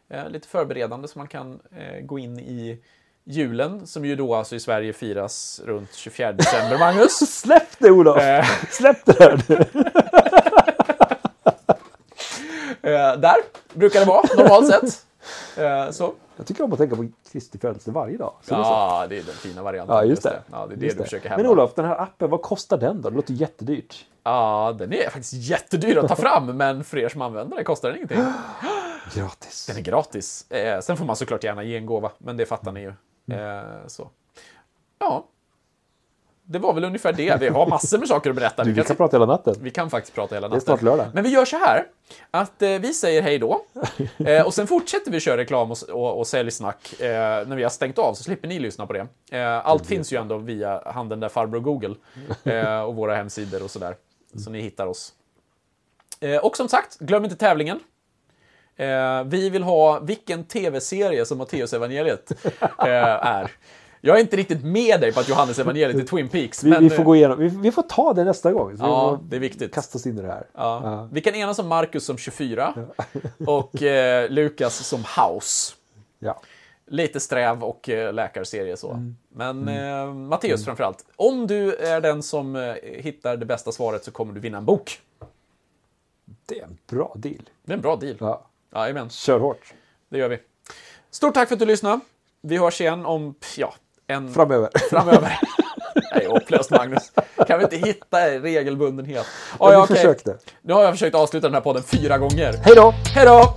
Eh, lite förberedande så man kan eh, gå in i julen som ju då alltså i Sverige firas runt 24 december, Magnus. Släpp det Olof! Eh. Släpp det här nu! Eh, där brukar det vara normalt sett. Eh, så. Jag tycker om att tänka på Kristi födelse varje dag. Så det är. Ja, det är den fina varianten. Ja, just det. Ja, det är det Just du det. försöker hävda. Men Olof, den här appen, vad kostar den då? Det låter jättedyrt. Ja, den är faktiskt jättedyr att ta fram, men för er som använder den kostar den ingenting. Gratis. Den är gratis. Eh, sen får man såklart gärna ge en gåva, men det fattar ni ju. Eh, så. Ja. Det var väl ungefär det. Vi har massor med saker att berätta. Du, Vi vi kan, kan prata hela natten. vi kan faktiskt prata hela Det är natten. snart lördag. Men vi gör så här, att eh, vi säger hej då. Eh, och sen fortsätter vi köra reklam och, och, och säljsnack eh, när vi har stängt av, så slipper ni lyssna på det. Eh, allt finns ju ändå via handen där farbror Google eh, och våra hemsidor och sådär. Så ni hittar oss. Eh, och som sagt, glöm inte tävlingen. Vi vill ha vilken tv-serie som Matteusevangeliet eh, är. Jag är inte riktigt med dig på att Johannes evangeliet är Twin Peaks. Vi, men, vi får eh, gå igenom, vi, vi får ta det nästa gång. Ja, det är viktigt. Kasta oss in i det här. Ja. Vi kan enas om Marcus som 24 och eh, Lukas som House. Ja. Lite sträv och eh, läkarserie så. Mm. Men eh, Matteus framförallt. Om du är den som eh, hittar det bästa svaret så kommer du vinna en bok. Det är en bra deal. Det är en bra deal. Ja. Jajamän, Kör hårt. det gör vi. Stort tack för att du lyssnade. Vi hörs igen om, ja, en... Framöver. framöver. Nej, hopplöst Magnus. Kan vi inte hitta regelbundenhet? Ja, ja, vi okej. försökte. Nu har jag försökt avsluta den här podden fyra gånger. Hej då! Hej då!